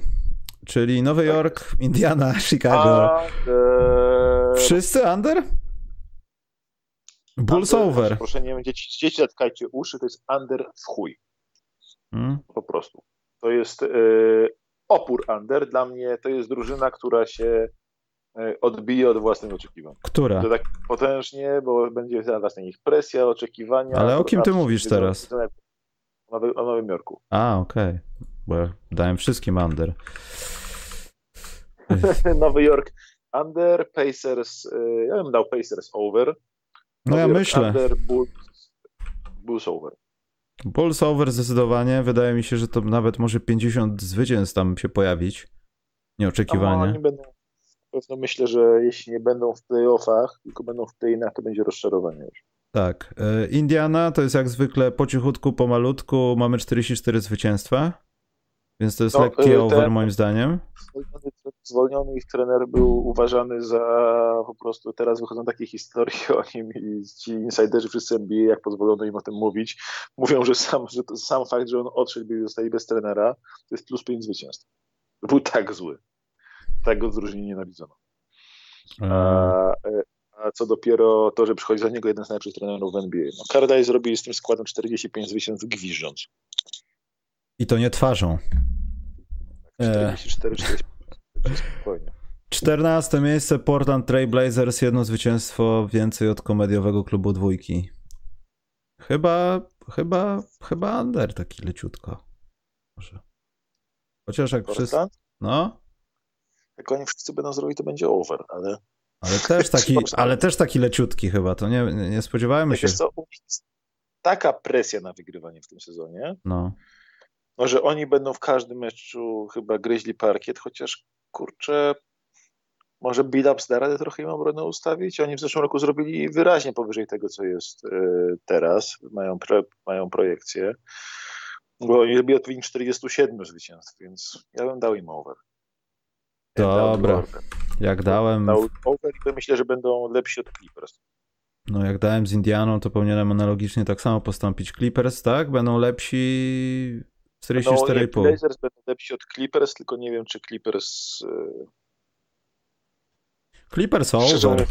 czyli Nowy Tak Jork, Indiana, Chicago. A, Wszyscy under? Bulls over. Proszę, nie wiem, dzieci, dzieci zatkajcie uszy, to jest under w chuj. Mm? po prostu. To jest e, opór under. Dla mnie to jest drużyna, która się e, odbije od własnych oczekiwań. Która? To tak potężnie, bo będzie zaraz na nich presja, oczekiwania. Ale o kim ty mówisz znaczy, teraz? O, Nowy, o Nowym Jorku. A, okej. Bo ja dałem wszystkim under. Nowy Jork under, Pacers, e, ja bym dał Pacers over. No ja myślę. Under, Bulls, Bulls over. Bulls over zdecydowanie. Wydaje mi się, że to nawet może 50 zwycięstw tam się pojawić. No, Nieoczekiwanie. oni będą, pewno myślę, że jeśli nie będą w playoffach, tylko będą w play-inach, to będzie rozczarowanie już. Tak. E, Indiana to jest jak zwykle po cichutku, pomalutku. Mamy 44 zwycięstwa. Więc to jest No, lekki y, over ten- moim zdaniem. Zwolniony, ich trener był uważany za po prostu, teraz wychodzą takie historie o nim i ci insiderzy wszyscy NBA, jak pozwolono im o tym mówić, mówią, że sam, że to sam fakt, że on odszedł i zostali bez trenera, to jest plus 5 zwycięstw. Był tak zły. Tak go drużynie nienawidzono. E, A, a co dopiero to, że przychodzi za niego jeden z najlepszych trenerów w NBA. No, Cardai zrobili z tym składem 45 zwycięstw gwiżdżąc. I to nie twarzą. E. 44, 45. Spokojnie. 14 miejsce Portland Trail Blazers, jedno zwycięstwo więcej od komediowego klubu dwójki. Chyba, chyba, chyba under taki leciutko. Może. Chociaż jak wszyscy. Portland? No, Jak oni wszyscy będą zrobić, to będzie over, ale ale też taki, ale też taki leciutki chyba, to nie, nie spodziewajmy się. wiesz co, taka presja na wygrywanie w tym sezonie, No. no, że oni będą w każdym meczu chyba gryźli parkiet, chociaż kurczę, może build-up da radę trochę im obronę ustawić. Oni w zeszłym roku zrobili wyraźnie powyżej tego, co jest e, teraz. Mają, pro, mają projekcję. Bo oni robili odpowiednio 47 zwycięstw, więc ja bym dał im over. Dobra. Jak dałem, Dał over i to myślę, że będą lepsi od Clippers. no jak dałem z Indianą, to powinienem analogicznie tak samo postąpić. Clippers, tak? Będą lepsi No, jak 44,5. Blazers będą lepsi od Clippers, tylko nie wiem, czy Clippers e, Clippers over.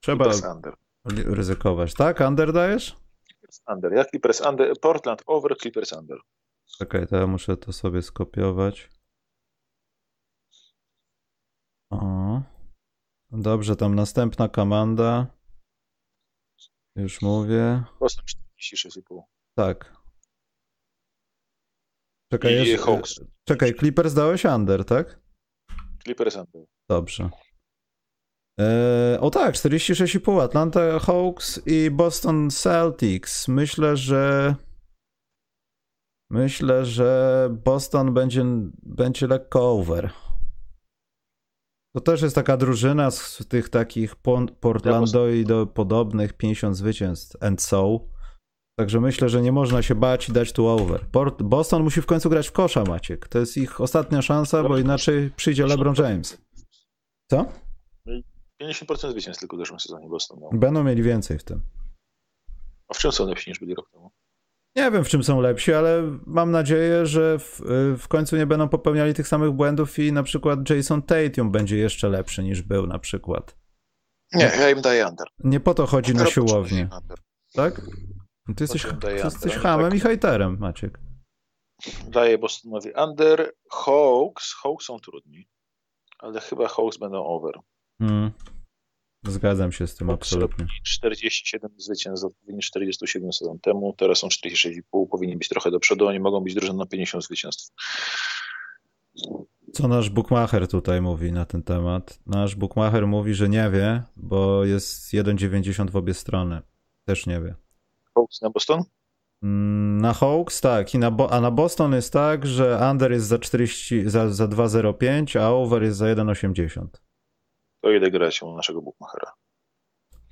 Trzeba ryzykować. Tak? Under dajesz? Clippers under. Ja Clippers under. Portland over, Clippers under. Czekaj, to ja muszę to sobie skopiować. O. Dobrze, tam następna komanda. Już mówię. Boston 46,5. Tak. Czekaj, I jeszcze, Hawks. czekaj, Clippers dałeś under, tak? Clippers under. Dobrze. E, o tak, 46,5 Atlanta Hawks i Boston Celtics. Myślę, że myślę, że Boston będzie, będzie lekko over. To też jest taka drużyna z tych takich Portlandoido podobnych 50 zwycięstw and so. Także myślę, że nie można się bać i dać tu over. Port- Boston musi w końcu grać w kosza, Maciek. To jest ich ostatnia szansa, bo inaczej przyjdzie LeBron James. Co? 50% zwycięstw tylko w zeszłym sezonie Boston miał. Będą mieli więcej w tym. A w czym są lepsi niż byli rok temu? Nie wiem, w czym są lepsi, ale mam nadzieję, że w, w końcu nie będą popełniali tych samych błędów i na przykład Jason Tatum będzie jeszcze lepszy niż był na przykład. Nie, ja im daję under. Nie po to chodzi na siłownię, tak? No Ty jesteś, Potem ty jesteś hamem tak. i hejterem, Maciek. Daję Bostonowi under. Hawks. Hawks są trudni. Ale chyba Hawks będą over. Mm. Zgadzam się z tym Hawks absolutnie. robili 47 zwycięstw, odpowiednio 47 sezon temu, teraz są 46,5, powinni być trochę do przodu, oni mogą być drużyną na 50 zwycięstw. Co nasz bookmacher tutaj mówi na ten temat? Nasz bookmacher mówi, że nie wie, bo jest 1,90 w obie strony. Też nie wie. Hawks na Boston? Mm, Na Hawks tak, I na Bo- a na Boston jest tak, że under jest za 40, za, za 2,05, a over jest za 1,80. To idę grać u naszego bookmachera.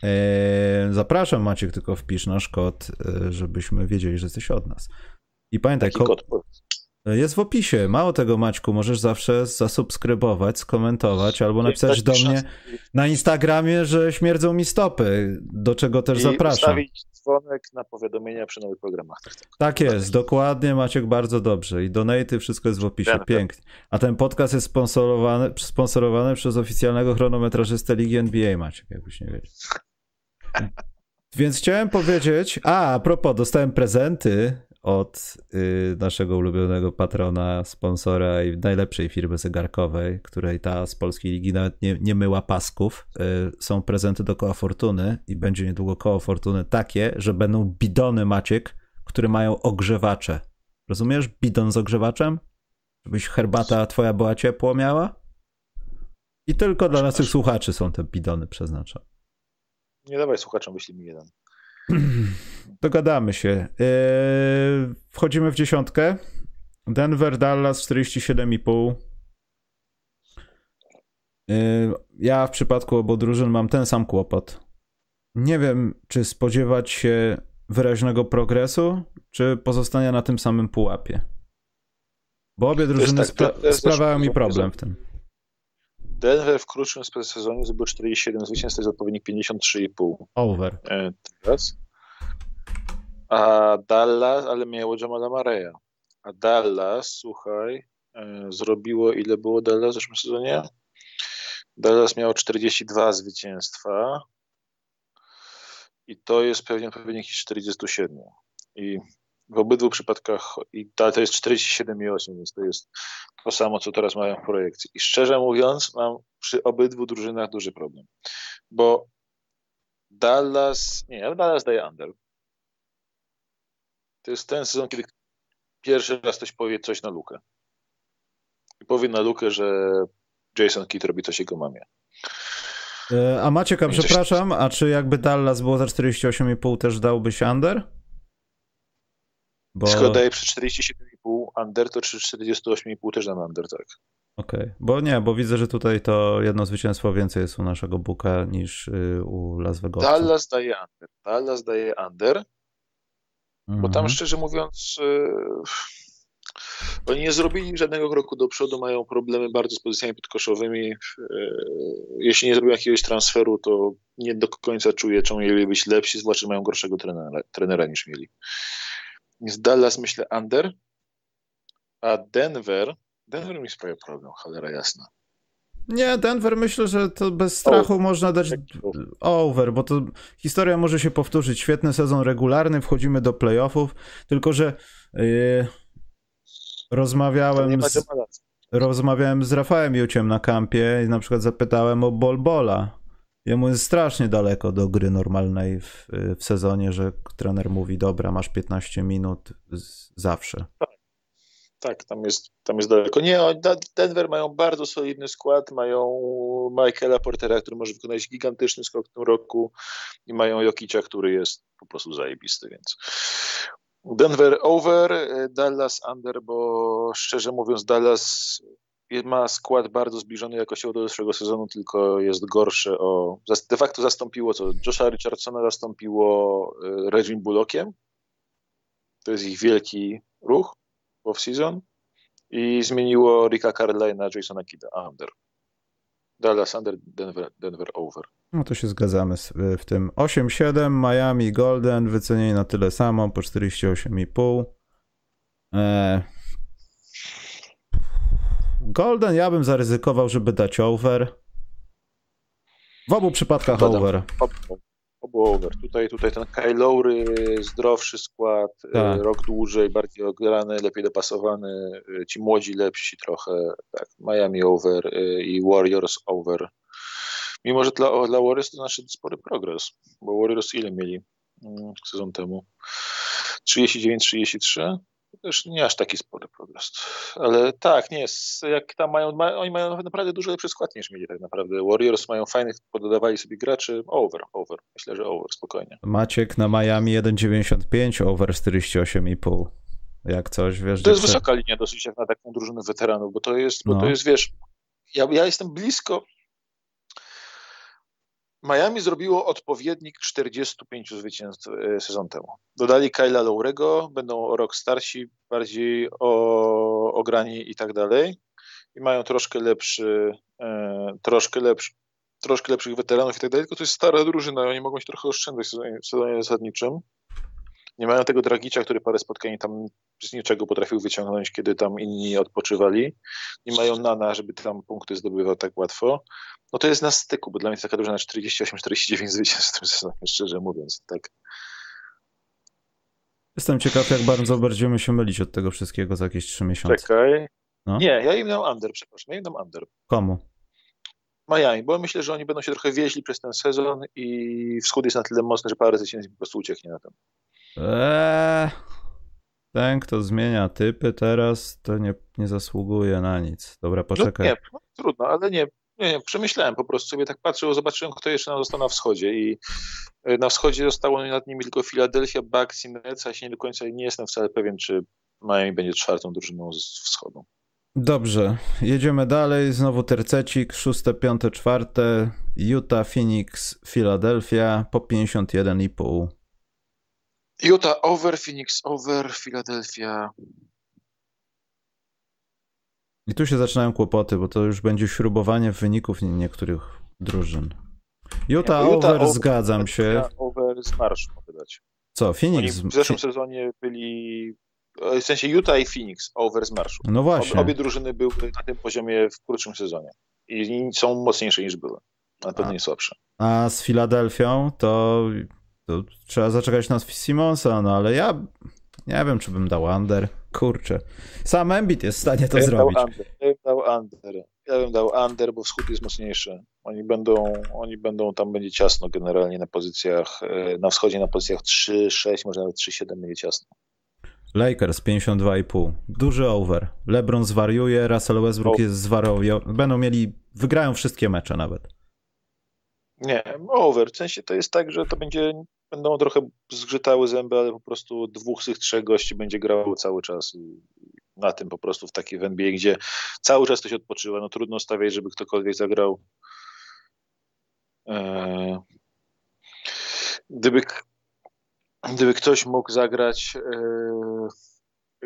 Eee, zapraszam Maciek, tylko wpisz nasz kod, e, żebyśmy wiedzieli, że jesteś od nas. I pamiętaj, Taki kod powiedz. Jest w opisie. Mało tego Maćku, możesz zawsze zasubskrybować, skomentować albo napisać do mnie na Instagramie, że śmierdzą mi stopy, do czego też I zapraszam. ustawić dzwonek na powiadomienia przy nowych programach. Tak, tak. Tak jest, dokładnie Maciek, bardzo dobrze. I donaty, wszystko jest w opisie, pięknie. A ten podcast jest sponsorowany, sponsorowany przez oficjalnego chronometrażystę Ligi NBA, Maciek, jakbyś nie wiedział. Więc chciałem powiedzieć, a, a propos, dostałem prezenty od y, naszego ulubionego patrona, sponsora i najlepszej firmy zegarkowej, której ta z polskiej ligi nawet nie, nie myła pasków. Y, są prezenty do koła fortuny i będzie niedługo koło fortuny takie, że będą bidony Maciek, które mają ogrzewacze. Rozumiesz? Bidon z ogrzewaczem? Żebyś herbata twoja była ciepło miała? I tylko dla naszych słuchaczy są te bidony przeznaczone. Nie dawaj słuchaczom, wyślij mi jeden. Dogadamy się. Yy, wchodzimy w dziesiątkę. Denver, Dallas 47,5. Yy, ja w przypadku obu drużyn mam ten sam kłopot. Nie wiem, czy spodziewać się wyraźnego progresu, czy pozostania na tym samym pułapie. Bo obie drużyny tak, spra- sprawiają mi problem w tym. Denver w krótszym sezonie zdobył 47 zwycięstw, to jest odpowiednik 53,5 Over. e, teraz. A Dallas, ale miało Jamala Mareya. A Dallas, słuchaj, e, zrobiło ile było Dallas w zeszłym sezonie? Dallas miało 42 zwycięstwa i to jest pewnie odpowiednik 47. I w obydwu przypadkach i ta- to jest 47,8, więc to jest to samo, co teraz mają w projekcji. I szczerze mówiąc, mam przy obydwu drużynach duży problem, bo Dallas, nie, Dallas daje under. To jest ten sezon, kiedy pierwszy raz ktoś powie coś na lukę. I powie na lukę, że Jason Kidd robi coś jego mamie. Yy, a Maciek, a przepraszam, a czy jakby Dallas było za 48,5 też dałbyś under? Bo... Skoro daje przy 47,5 under, to przy 48,5 też dam under, tak. Okej, bo nie, bo widzę, że tutaj to jedno zwycięstwo więcej jest u naszego Buka niż y, u Las Vegas. Dallas daje under. Dallas daje under, bo tam Mhm. szczerze mówiąc yy, oni nie zrobili żadnego kroku do przodu, mają problemy bardzo z pozycjami podkoszowymi. Yy, jeśli nie zrobią jakiegoś transferu, to nie do końca czuję, czemu mieli być lepsi, zwłaszcza, mają gorszego trenera, trenera niż mieli. Więc Dallas myślę under, a Denver, Denver mi sprawia problem, cholera jasna. Nie, Denver myślę, że to bez strachu można dać over, bo to historia może się powtórzyć. Świetny sezon regularny, wchodzimy do playoffów, tylko że yy, rozmawiałem ma z, rozmawiałem z Rafałem Juciem na kampie i na przykład zapytałem o Bolbola. Jemu jest strasznie daleko do gry normalnej w, w sezonie, że trener mówi, dobra, masz 15 minut z, zawsze. Tak, tam jest, tam jest daleko. Nie, Denver mają bardzo solidny skład, mają Michaela Portera, który może wykonać gigantyczny skok w tym roku i mają Jokicia, który jest po prostu zajebisty, więc Denver over, Dallas under, bo szczerze mówiąc Dallas ma skład bardzo zbliżony jakościowo do zeszłego sezonu, tylko jest gorsze o... De facto zastąpiło co? Josha Richardsona zastąpiło e, Reggie Bullockiem. To jest ich wielki ruch off-season i zmieniło Ricka Carlisle na Jasona Kidda, under. Dallas under, Denver, Denver over. No to się zgadzamy z- w tym. 8-7, Miami Golden, wycenieni na tyle samo, po 48,5. Eee. Golden ja bym zaryzykował, żeby dać over. W obu przypadkach Dodam. over. Obu over. Tutaj, tutaj ten Kyle Lowry, zdrowszy skład, y, tak. rok dłużej, bardziej ograny, lepiej dopasowany, y, ci młodzi lepsi trochę, tak, Miami over i Warriors over. Mimo, że dla, dla Warriors to znaczy spory progres, bo Warriors ile mieli mm, sezon temu? 39-33? Też nie aż taki spory progres. Ale tak, nie, jak tam mają, ma, oni mają naprawdę dużo lepszy skład niż mieli tak naprawdę. Warriors mają fajnych, pododawali sobie graczy, over, over, myślę, że over, spokojnie. Maciek na Miami 1,95, over 48,5. Jak coś, wiesz... To jest wysoka linia dosyć jak na taką drużynę weteranów, bo to jest, bo no. to jest, wiesz, ja, ja jestem blisko, Miami zrobiło odpowiednik 45 zwycięstw e, sezon temu. Dodali Kyla Lowrego, będą rok starsi, bardziej o, ograni i tak dalej. I mają troszkę lepszy, e, troszkę lepszy, troszkę lepszych weteranów i tak dalej, tylko to jest stara drużyna, oni mogą się trochę oszczędzać w sezonie, w sezonie zasadniczym. Nie mają tego Dragicia, który parę spotkań tam z niczego potrafił wyciągnąć, kiedy tam inni odpoczywali. Nie mają Nana, żeby tam punkty zdobywał tak łatwo. No to jest na styku, bo dla mnie to taka drużyna 48-49 zwycięstw w tym sezonie, szczerze mówiąc. Tak. Jestem ciekaw, jak bardzo będziemy się mylić od tego wszystkiego za jakieś 3 miesiące. Czekaj. No? Nie, ja im dam under, przepraszam. Ja im dam under. Komu? Miami, bo myślę, że oni będą się trochę wieźli przez ten sezon i wschód jest na tyle mocny, że parę zwycięstw po prostu ucieknie na tym. Eee, ten, kto zmienia typy teraz, to nie, nie zasługuje na nic. Dobra, poczekaj. No nie, no, trudno, ale nie, nie, nie, przemyślałem po prostu sobie tak patrzyłem, zobaczyłem, kto jeszcze został na wschodzie i e, na wschodzie zostało nad nimi tylko Philadelphia, Bucks i Nets, a się nie do końca nie jestem wcale pewien, czy Miami będzie czwartą drużyną z wschodu. Dobrze, jedziemy dalej. Znowu tercecik, szóste, piąte, czwarte. Utah, Phoenix, Philadelphia po 51,5. Utah over, Phoenix over, Philadelphia. I tu się zaczynają kłopoty, bo to już będzie śrubowanie wyników niektórych drużyn. Utah, Utah over, over, zgadzam się. Over z marszu mogę dać. Co, Phoenix? Oni w zeszłym sezonie byli, w sensie Utah i Phoenix over z marszu. No właśnie. Obie drużyny były na tym poziomie w krótszym sezonie i są mocniejsze niż były, na pewno nie słabsze. A z Filadelfią to to trzeba zaczekać na Simonsa, no ale ja nie wiem, czy bym dał under. Kurczę. Sam Embiid jest w stanie to ja zrobić. Dał under. Ja bym dał under. Ja bym dał under, bo wschód jest mocniejszy. Oni będą, oni będą, tam będzie ciasno generalnie na pozycjach, e, na wschodzie na pozycjach 3-6, może nawet 3-7 będzie ciasno. Lakers 52,5. Duży over. LeBron zwariuje, Russell Westbrook jest zwariował. Będą mieli, wygrają wszystkie mecze nawet. Nie, over. W sensie to jest tak, że to będzie będą trochę zgrzytały zęby, ale po prostu dwóch z tych trzech gości będzie grało cały czas na tym po prostu w takiej w NBA, gdzie cały czas ktoś odpoczywa. No trudno stawiać, żeby ktokolwiek zagrał. Eee, gdyby, gdyby ktoś mógł zagrać eee,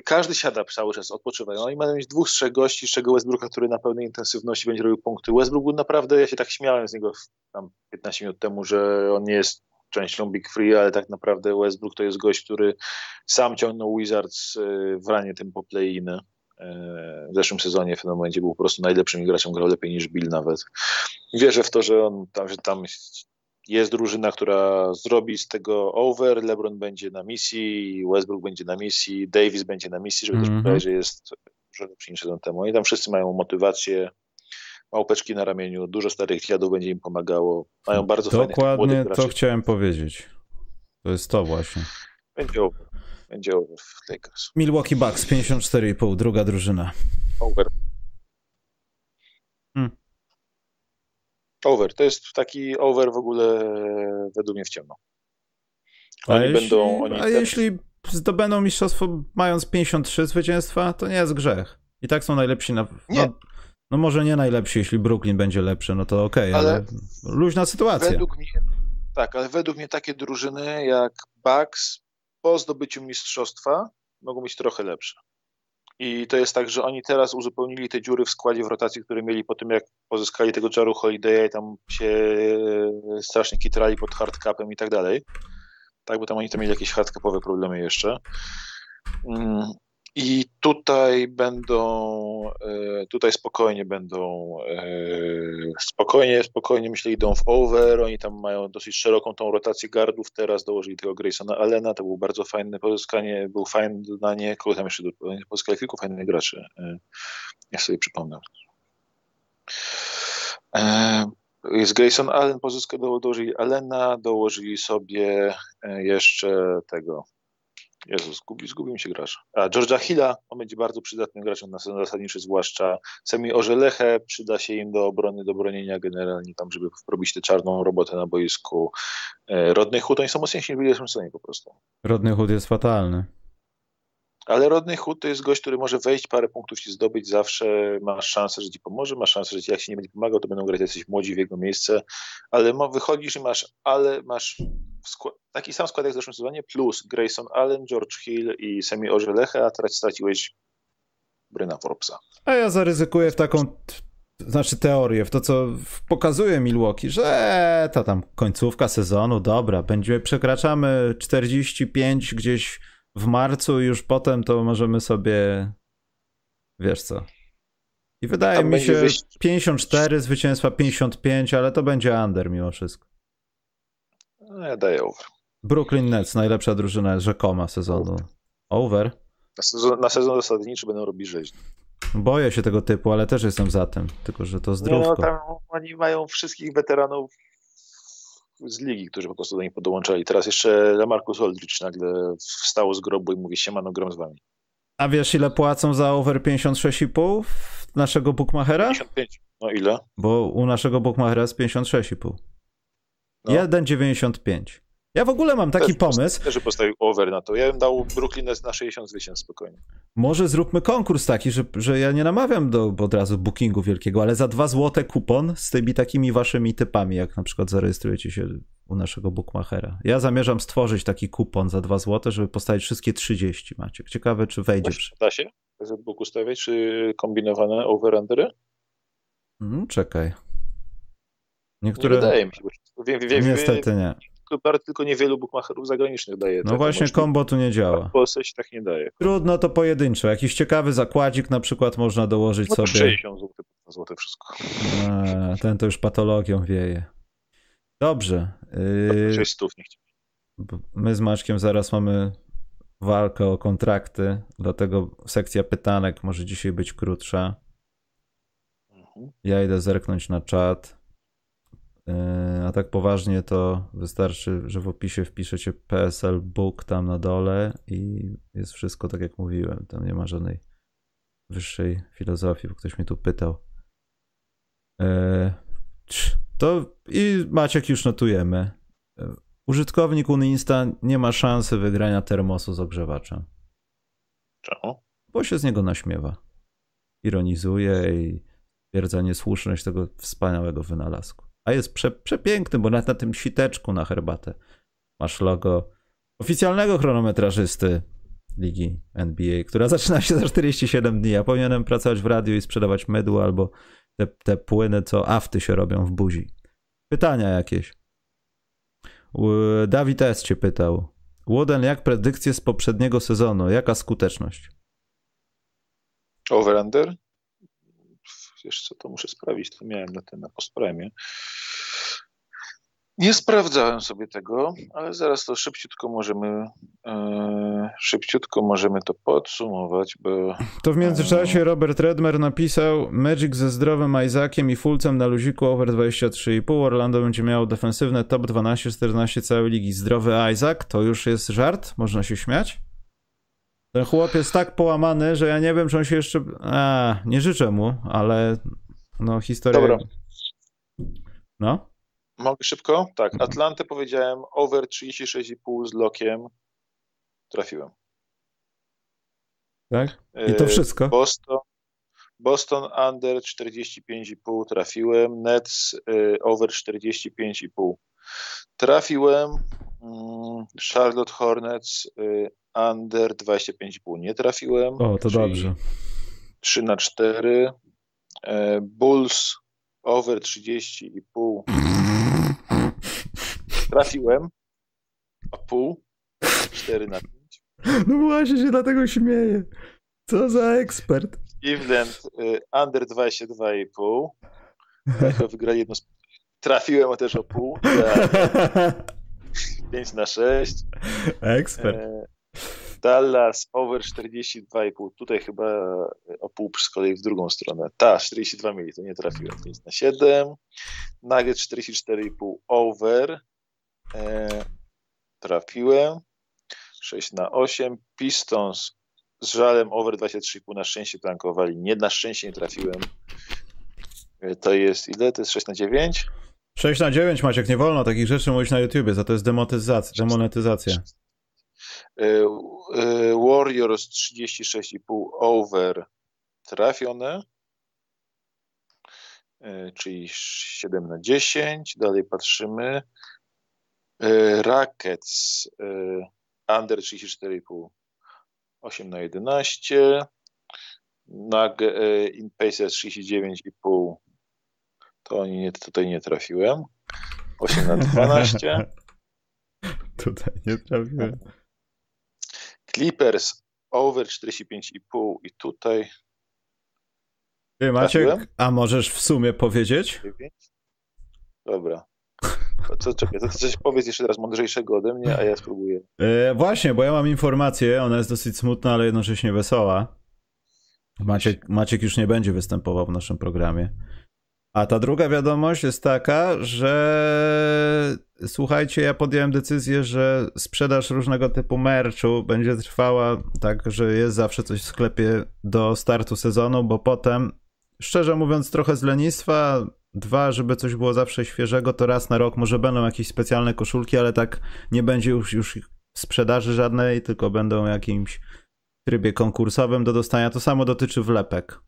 każdy siada cały czas, odpoczywa. No i mają mieć dwóch, trzech gości, z czego Westbrooka, który na pełnej intensywności będzie robił punkty. Westbrook naprawdę, ja się tak śmiałem z niego tam 15 minut temu, że on nie jest częścią Big Free, ale tak naprawdę Westbrook to jest gość, który sam ciągnął Wizards e, w ranie tym po play-in. E, w zeszłym sezonie w tym momencie był po prostu najlepszym graczem, grał lepiej niż Bill nawet. Wierzę w to, że on tam, że tam jest drużyna, która zrobi z tego over, LeBron będzie na misji, Westbrook będzie na misji, Davis będzie na misji, żeby mm -hmm. też mhm. pokazać, że jest dużo lepszy niż sezon temu. I tam wszyscy mają motywację, małpeczki na ramieniu, dużo starych dziadów będzie im pomagało. Mają bardzo Dokładnie fajnych to chciałem powiedzieć. To jest to właśnie. Będzie over. Będzie over w Lakers. Milwaukee Bucks 54,5, druga drużyna. Over. Hmm. Over. To jest taki over w ogóle według mnie w ciemno. Oni a będą. Jeśli, oni a jeśli zdobędą mistrzostwo mając 53 zwycięstwa, to nie jest grzech. I tak są najlepsi na. Nie. No, no może nie najlepszy, jeśli Brooklyn będzie lepszy, no to okej, okay, ale, ale luźna sytuacja. Według mnie, tak, ale według mnie takie drużyny jak Bucks po zdobyciu mistrzostwa mogą być trochę lepsze. I to jest tak, że oni teraz uzupełnili te dziury w składzie w rotacji, które mieli po tym, jak pozyskali tego Jaru Holiday'a i tam się strasznie kitrali pod hardcapem i tak dalej. Tak, bo tam oni tam mieli jakieś hardcapowe problemy jeszcze. I tutaj będą, e, tutaj spokojnie będą, e, spokojnie, spokojnie myślę idą w over, oni tam mają dosyć szeroką tą rotację gardów, teraz dołożyli tego Graysona Allena, to było bardzo fajne pozyskanie, był fajne dodanie, kogo tam jeszcze pozyskali? Kilku fajnych graczy, e, ja sobie przypomnę. Jest Grayson Allen, pozyskał, dołożyli Allena, dołożyli sobie jeszcze tego Jezus, zgubi, zgubił się gracz. A Georgia Hilla, on będzie bardzo przydatnym graczem na sezon zasadniczy, zwłaszcza Semi Orzelechę, przyda się im do obrony, do bronienia generalnie tam, żeby robić tę czarną robotę na boisku. E, Rodney Hood, oni są mocniejsi niż w sezonie po prostu. Rodney Hood jest fatalny. Ale Rodney Hood to jest gość, który może wejść, parę punktów ci zdobyć, zawsze masz szansę, że ci pomoże, masz szansę, że jak ci nie będzie pomagał, to będą grać jacyś młodzi w jego miejsce, ale wychodzisz i masz, ale masz taki sam skład jak w zeszłym sezonie, plus Grayson Allen, George Hill i Semi Orzeleche, a teraz straciłeś Bryna Forbesa. A ja zaryzykuję w taką, znaczy teorię, w to co pokazuje Milwaukee, że ta tam końcówka sezonu, dobra, będziemy, przekraczamy 45 gdzieś w marcu i już potem to możemy sobie, wiesz co. I wydaje tam mi się wyjść... 54 zwycięstwa, 55, ale to będzie under mimo wszystko. No, ja daję over. Brooklyn Nets, najlepsza drużyna rzekoma sezonu. Over? Na sezon, na sezon zasadniczy będą robić rzeźnie. Boję się tego typu, ale też jestem za tym, tylko że to zdrówko. No, tam oni mają wszystkich weteranów z ligi, którzy po prostu do nich podłączali. Teraz jeszcze Lamarcus Aldridge nagle wstał z grobu i mówi siemano, gram z wami. A wiesz ile płacą za over 56,5 naszego bookmachera? 55. No ile? Bo u naszego bookmachera jest 56,5. No. 1,95. Ja w ogóle mam taki też, pomysł. Też postawił over na to. Ja bym dał Brooklyn na 60 zwycięstw spokojnie. Może zróbmy konkurs taki, że, że ja nie namawiam do od razu bookingu wielkiego, ale za dwa złote kupon z tymi takimi waszymi typami, jak na przykład zarejestrujecie się u naszego bookmachera. Ja zamierzam stworzyć taki kupon za dwa złote, żeby postawić wszystkie 30, Maciek. Ciekawe, czy wejdzie. Da się z booku stawiać, czy kombinowane over-undery? Hmm, czekaj. Niektóre... Nie wydaje mi się, bo wiem, wiem, Niestety nie. Tylko niewielu bookmacherów zagranicznych daje. No właśnie, kombo tu nie działa. W Polsce się tak nie daje. Trudno to pojedynczo. Jakiś ciekawy zakładzik na przykład można dołożyć no sobie. 60 zł, złote wszystko. A, ten to już patologią wieje. Dobrze. Yy, stów nie My z Maczkiem zaraz mamy walkę o kontrakty, dlatego sekcja pytanek może dzisiaj być krótsza. Mhm. Ja idę zerknąć na czat. Yy, a tak poważnie to wystarczy, że w opisie wpiszecie PSL Book tam na dole i jest wszystko tak jak mówiłem. Tam nie ma żadnej wyższej filozofii, bo ktoś mnie tu pytał. Yy, to i Maciek już notujemy. Yy, użytkownik Uninsta nie ma szansy wygrania termosu z ogrzewaczem. Czemu? Bo się z niego naśmiewa. Ironizuje i stwierdza niesłuszność tego wspaniałego wynalazku. A jest prze, przepiękny, bo nawet na tym siteczku na herbatę masz logo oficjalnego chronometrażysty ligi NBA, która zaczyna się za 47 dni. Ja powinienem pracować w radiu i sprzedawać mydło albo te, te płyny, co afty się robią w buzi. Pytania jakieś. Dawid S. cię pytał. Wooden, jak predykcje z poprzedniego sezonu? Jaka skuteczność? Over-under? Wiesz co, to muszę sprawdzić, to miałem na ten na postpremie. Nie sprawdzałem sobie tego, ale zaraz to szybciutko możemy e, szybciutko możemy to podsumować, bo... To w międzyczasie Robert Redmer napisał Magic ze zdrowym Isaaciem i Fulcem na luziku over 23,5. Orlando będzie miało defensywne top 12-14 całej ligi. Zdrowy Isaac to już jest żart? Można się śmiać? Ten chłop jest tak połamany, że ja nie wiem, czy on się jeszcze. A, nie życzę mu, ale no historia. Dobra. No? Mogę szybko? Tak. Atlantę powiedziałem over 36,5 z lokiem. Trafiłem. Tak? I to e, wszystko? Boston, Boston under 45,5 trafiłem. Nets e, over 45,5 trafiłem. Charlotte Hornets e, under 25,5 nie trafiłem. O, to dobrze. 3 na 4. E, Bulls over 30,5 trafiłem. A pół. 4 na 5. No właśnie się dlatego śmieję. Co za ekspert. Cleveland y, under 22,5. Chyba wygrali jedno. Trafiłem też o pół. 5 na 6. Ekspert. E, Dallas over 42,5. Tutaj chyba o pół z kolei w drugą stronę. Ta, 42 mieli, to nie trafiłem. 5 na 7. Nugget 44,5 over. E, trafiłem. 6 na 8. Pistons z żalem over 23,5 na szczęście plankowali. Nie na szczęście nie trafiłem. E, to jest ile? To jest 6 na 9? 6 na 9 Maciek, nie wolno takich rzeczy mówić na YouTubie, za to jest demonetyzacja. demonetyzacja. E, e, Warriors 36,5 over trafione, czyli 7 na 10. Dalej patrzymy. Rackets under 34,5 8 na 11. Nag in Pacers 39,5 to oni nie, tutaj nie trafiłem. 8 na 12. tutaj nie trafiłem. Clippers over 45,5 i tutaj. Ty Maciek, trafiłem? a możesz w sumie powiedzieć? Dobra. Co, czekaj, to coś powiedz jeszcze raz mądrzejszego ode mnie, a ja spróbuję. E, właśnie, bo ja mam informację, ona jest dosyć smutna, ale jednocześnie wesoła. Maciek, Maciek już nie będzie występował w naszym programie. A ta druga wiadomość jest taka, że słuchajcie, ja podjąłem decyzję, że sprzedaż różnego typu merchu będzie trwała tak, że jest zawsze coś w sklepie do startu sezonu, bo potem, szczerze mówiąc, trochę z lenistwa, dwa, żeby coś było zawsze świeżego, to raz na rok może będą jakieś specjalne koszulki, ale tak nie będzie już, już sprzedaży żadnej, tylko będą jakimś trybie konkursowym do dostania. To samo dotyczy wlepek.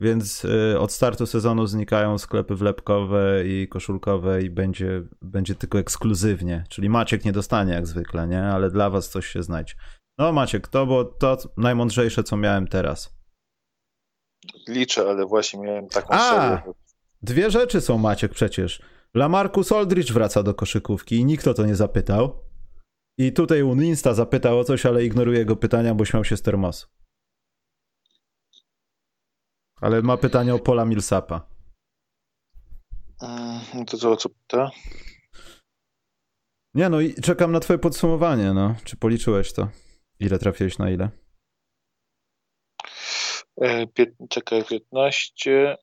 Więc y, od startu sezonu znikają sklepy wlepkowe i koszulkowe i będzie, będzie tylko ekskluzywnie. Czyli Maciek nie dostanie jak zwykle, nie? Ale dla was coś się znajdzie. No Maciek, to było to najmądrzejsze, co miałem teraz. Liczę, ale właśnie miałem taką A, serię. Dwie rzeczy są, Maciek, przecież. Lamarcus Aldridge wraca do koszykówki i nikt o to nie zapytał. I tutaj Uninsta zapytał o coś, ale ignoruje jego pytania, bo śmiał się z termosu. Ale ma pytanie o Pola Millsapa. No to co, co pyta? Nie no i czekam na twoje podsumowanie, no. Czy policzyłeś to? Ile trafiłeś na ile? E, czekaj, 15,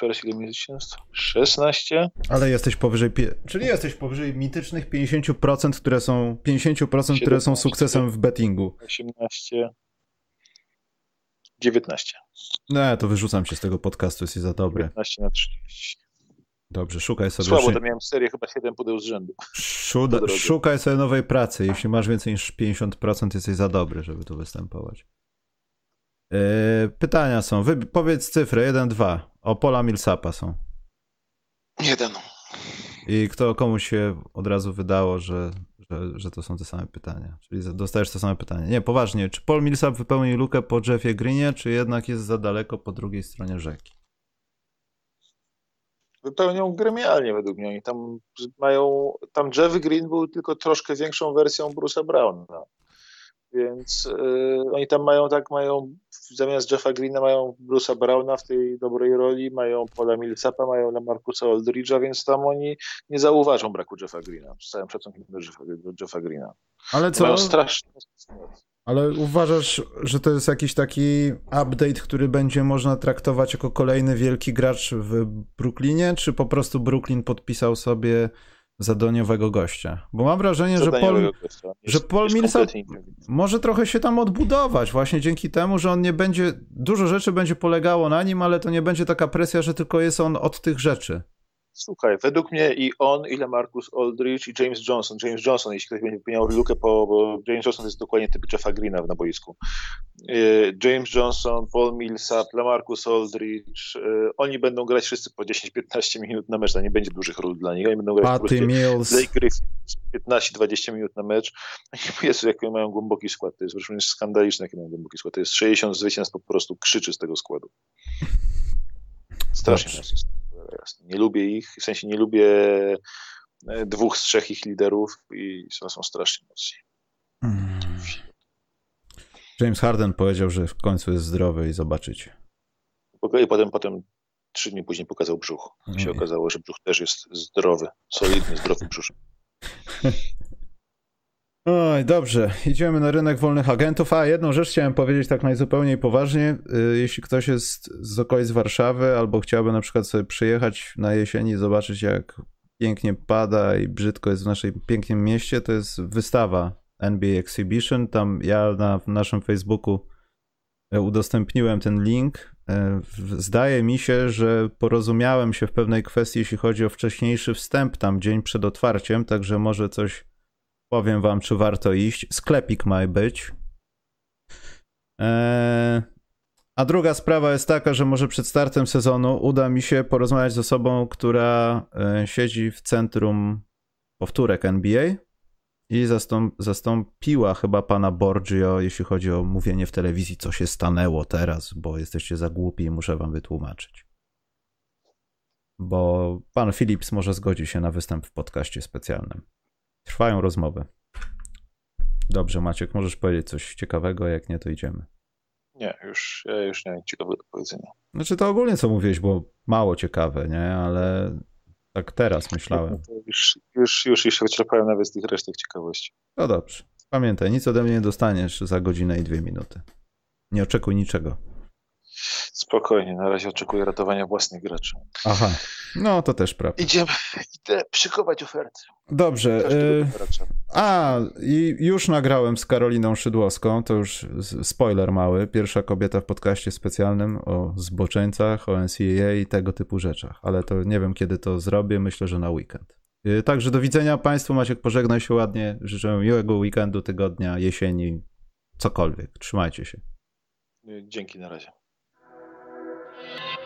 Teraz ile miesięcy? 16? Ale jesteś powyżej, czyli jesteś powyżej mitycznych 50%, które są 50%, 17, które są sukcesem w bettingu. 18 19. Nie, to wyrzucam cię z tego podcastu, jesteś za dobry. 19 na 30. Dobrze, szukaj sobie. Słabo, to miałem serię chyba 7 pudeł z rzędu. Szuda, szukaj sobie nowej pracy. Jeśli masz więcej niż 50%, jesteś za dobry, żeby tu występować. Yy, pytania są. Wy, powiedz cyfrę 1, 2. O Pola Millsapa są. Jeden. I kto komuś się od razu wydało, że, że, że to są te same pytania. Czyli dostajesz te same pytanie. Nie, poważnie. Czy Paul Millsap wypełni lukę po Jeffie Greenie, czy jednak jest za daleko po drugiej stronie rzeki? Wypełnią gremialnie według mnie. Oni tam mają. Tam Jeff Green był tylko troszkę większą wersją Bruce'a Browna. Więc y, oni tam mają tak, mają zamiast Jeffa Greena mają Bruce'a Browna w tej dobrej roli, mają Paula Millsapa, mają na Markusa Aldridge'a, więc tam oni nie zauważą braku Jeffa Greena. Z całym szacunkiem do Jeffa, do Jeffa Greena. Ale co? Mają strasznie. Ale uważasz, że to jest jakiś taki update, który będzie można traktować jako kolejny wielki gracz w Brooklynie, czy po prostu Brooklyn podpisał sobie zadaniowego gościa. Bo mam wrażenie, że Paul, że Paul Millsap może trochę się tam odbudować właśnie dzięki temu, że on nie będzie, dużo rzeczy będzie polegało na nim, ale to nie będzie taka presja, że tylko jest on od tych rzeczy. Słuchaj, według mnie i on, ile Marcus Aldridge i James Johnson. James Johnson, jeśli ktoś będzie wypełniał lukę, po, bo James Johnson jest dokładnie typ Jeffa Greena na boisku. Y, James Johnson, Paul Millsap, Lamarcus Aldridge, y, oni będą grać wszyscy po 10-15 minut na mecz, to nie będzie dużych ról dla nich. Oni będą grać Patty po Mills. Blake Griffin 15-20 minut na mecz. Jezu, jaki mają głęboki skład. To jest wręcz skandaliczne, jaki mają głęboki skład. To jest 60 zwycięstw po prostu krzyczy z tego składu. Strasznie nie lubię ich, w sensie nie lubię e, dwóch z trzech ich liderów i są, są strasznie mocni. Hmm. James Harden powiedział, że w końcu jest zdrowy i zobaczycie. I potem, potem trzy dni później pokazał brzuch. I się okazało, że brzuch też jest zdrowy, solidny, zdrowy brzuch. Oj, dobrze. Idziemy na rynek wolnych agentów. A, jedną rzecz chciałem powiedzieć tak najzupełniej poważnie. Y, jeśli ktoś jest z okolic Warszawy albo chciałby na przykład sobie przyjechać na jesieni i zobaczyć jak pięknie pada i brzydko jest w naszym pięknym mieście, to jest wystawa NBA Exhibition. Tam ja na naszym Facebooku e, udostępniłem ten link. E, zdaje mi się, że porozumiałem się w pewnej kwestii, jeśli chodzi o wcześniejszy wstęp tam dzień przed otwarciem, także może coś powiem wam, czy warto iść. Sklepik ma być. Eee, a druga sprawa jest taka, że może przed startem sezonu uda mi się porozmawiać z osobą, która e, siedzi w centrum powtórek NBA i zastąp, zastąpiła chyba pana Borgio, jeśli chodzi o mówienie w telewizji, co się stanęło teraz, bo jesteście za głupi i muszę wam wytłumaczyć. Bo pan Philips może zgodzi się na występ w podcaście specjalnym. Trwają rozmowy. Dobrze, Maciek, możesz powiedzieć coś ciekawego, jak nie, to idziemy. Nie, już, ja już nie mam ciekawego do powiedzenia. Znaczy to ogólnie co mówiłeś, było mało ciekawe, nie? Ale tak teraz myślałem. Już, już, już, już się wyczerpałem nawet z tych resztek ciekawości. No dobrze. Pamiętaj, nic ode mnie nie dostaniesz za godzinę i dwie minuty. Nie oczekuj niczego. Spokojnie, na razie oczekuję ratowania własnych graczy. Aha, no to też prawda. Idziemy, idę szykować oferty. Dobrze. Y a, i już nagrałem z Karoliną Szydłowską, to już spoiler mały, pierwsza kobieta w podcaście specjalnym o zboczeńcach, o NCAA i tego typu rzeczach, ale to nie wiem kiedy to zrobię, myślę, że na weekend. Y także do widzenia Państwu, Maciek, pożegnaj się ładnie, życzę miłego weekendu, tygodnia, jesieni, cokolwiek. Trzymajcie się. Dzięki, na razie. Thank you.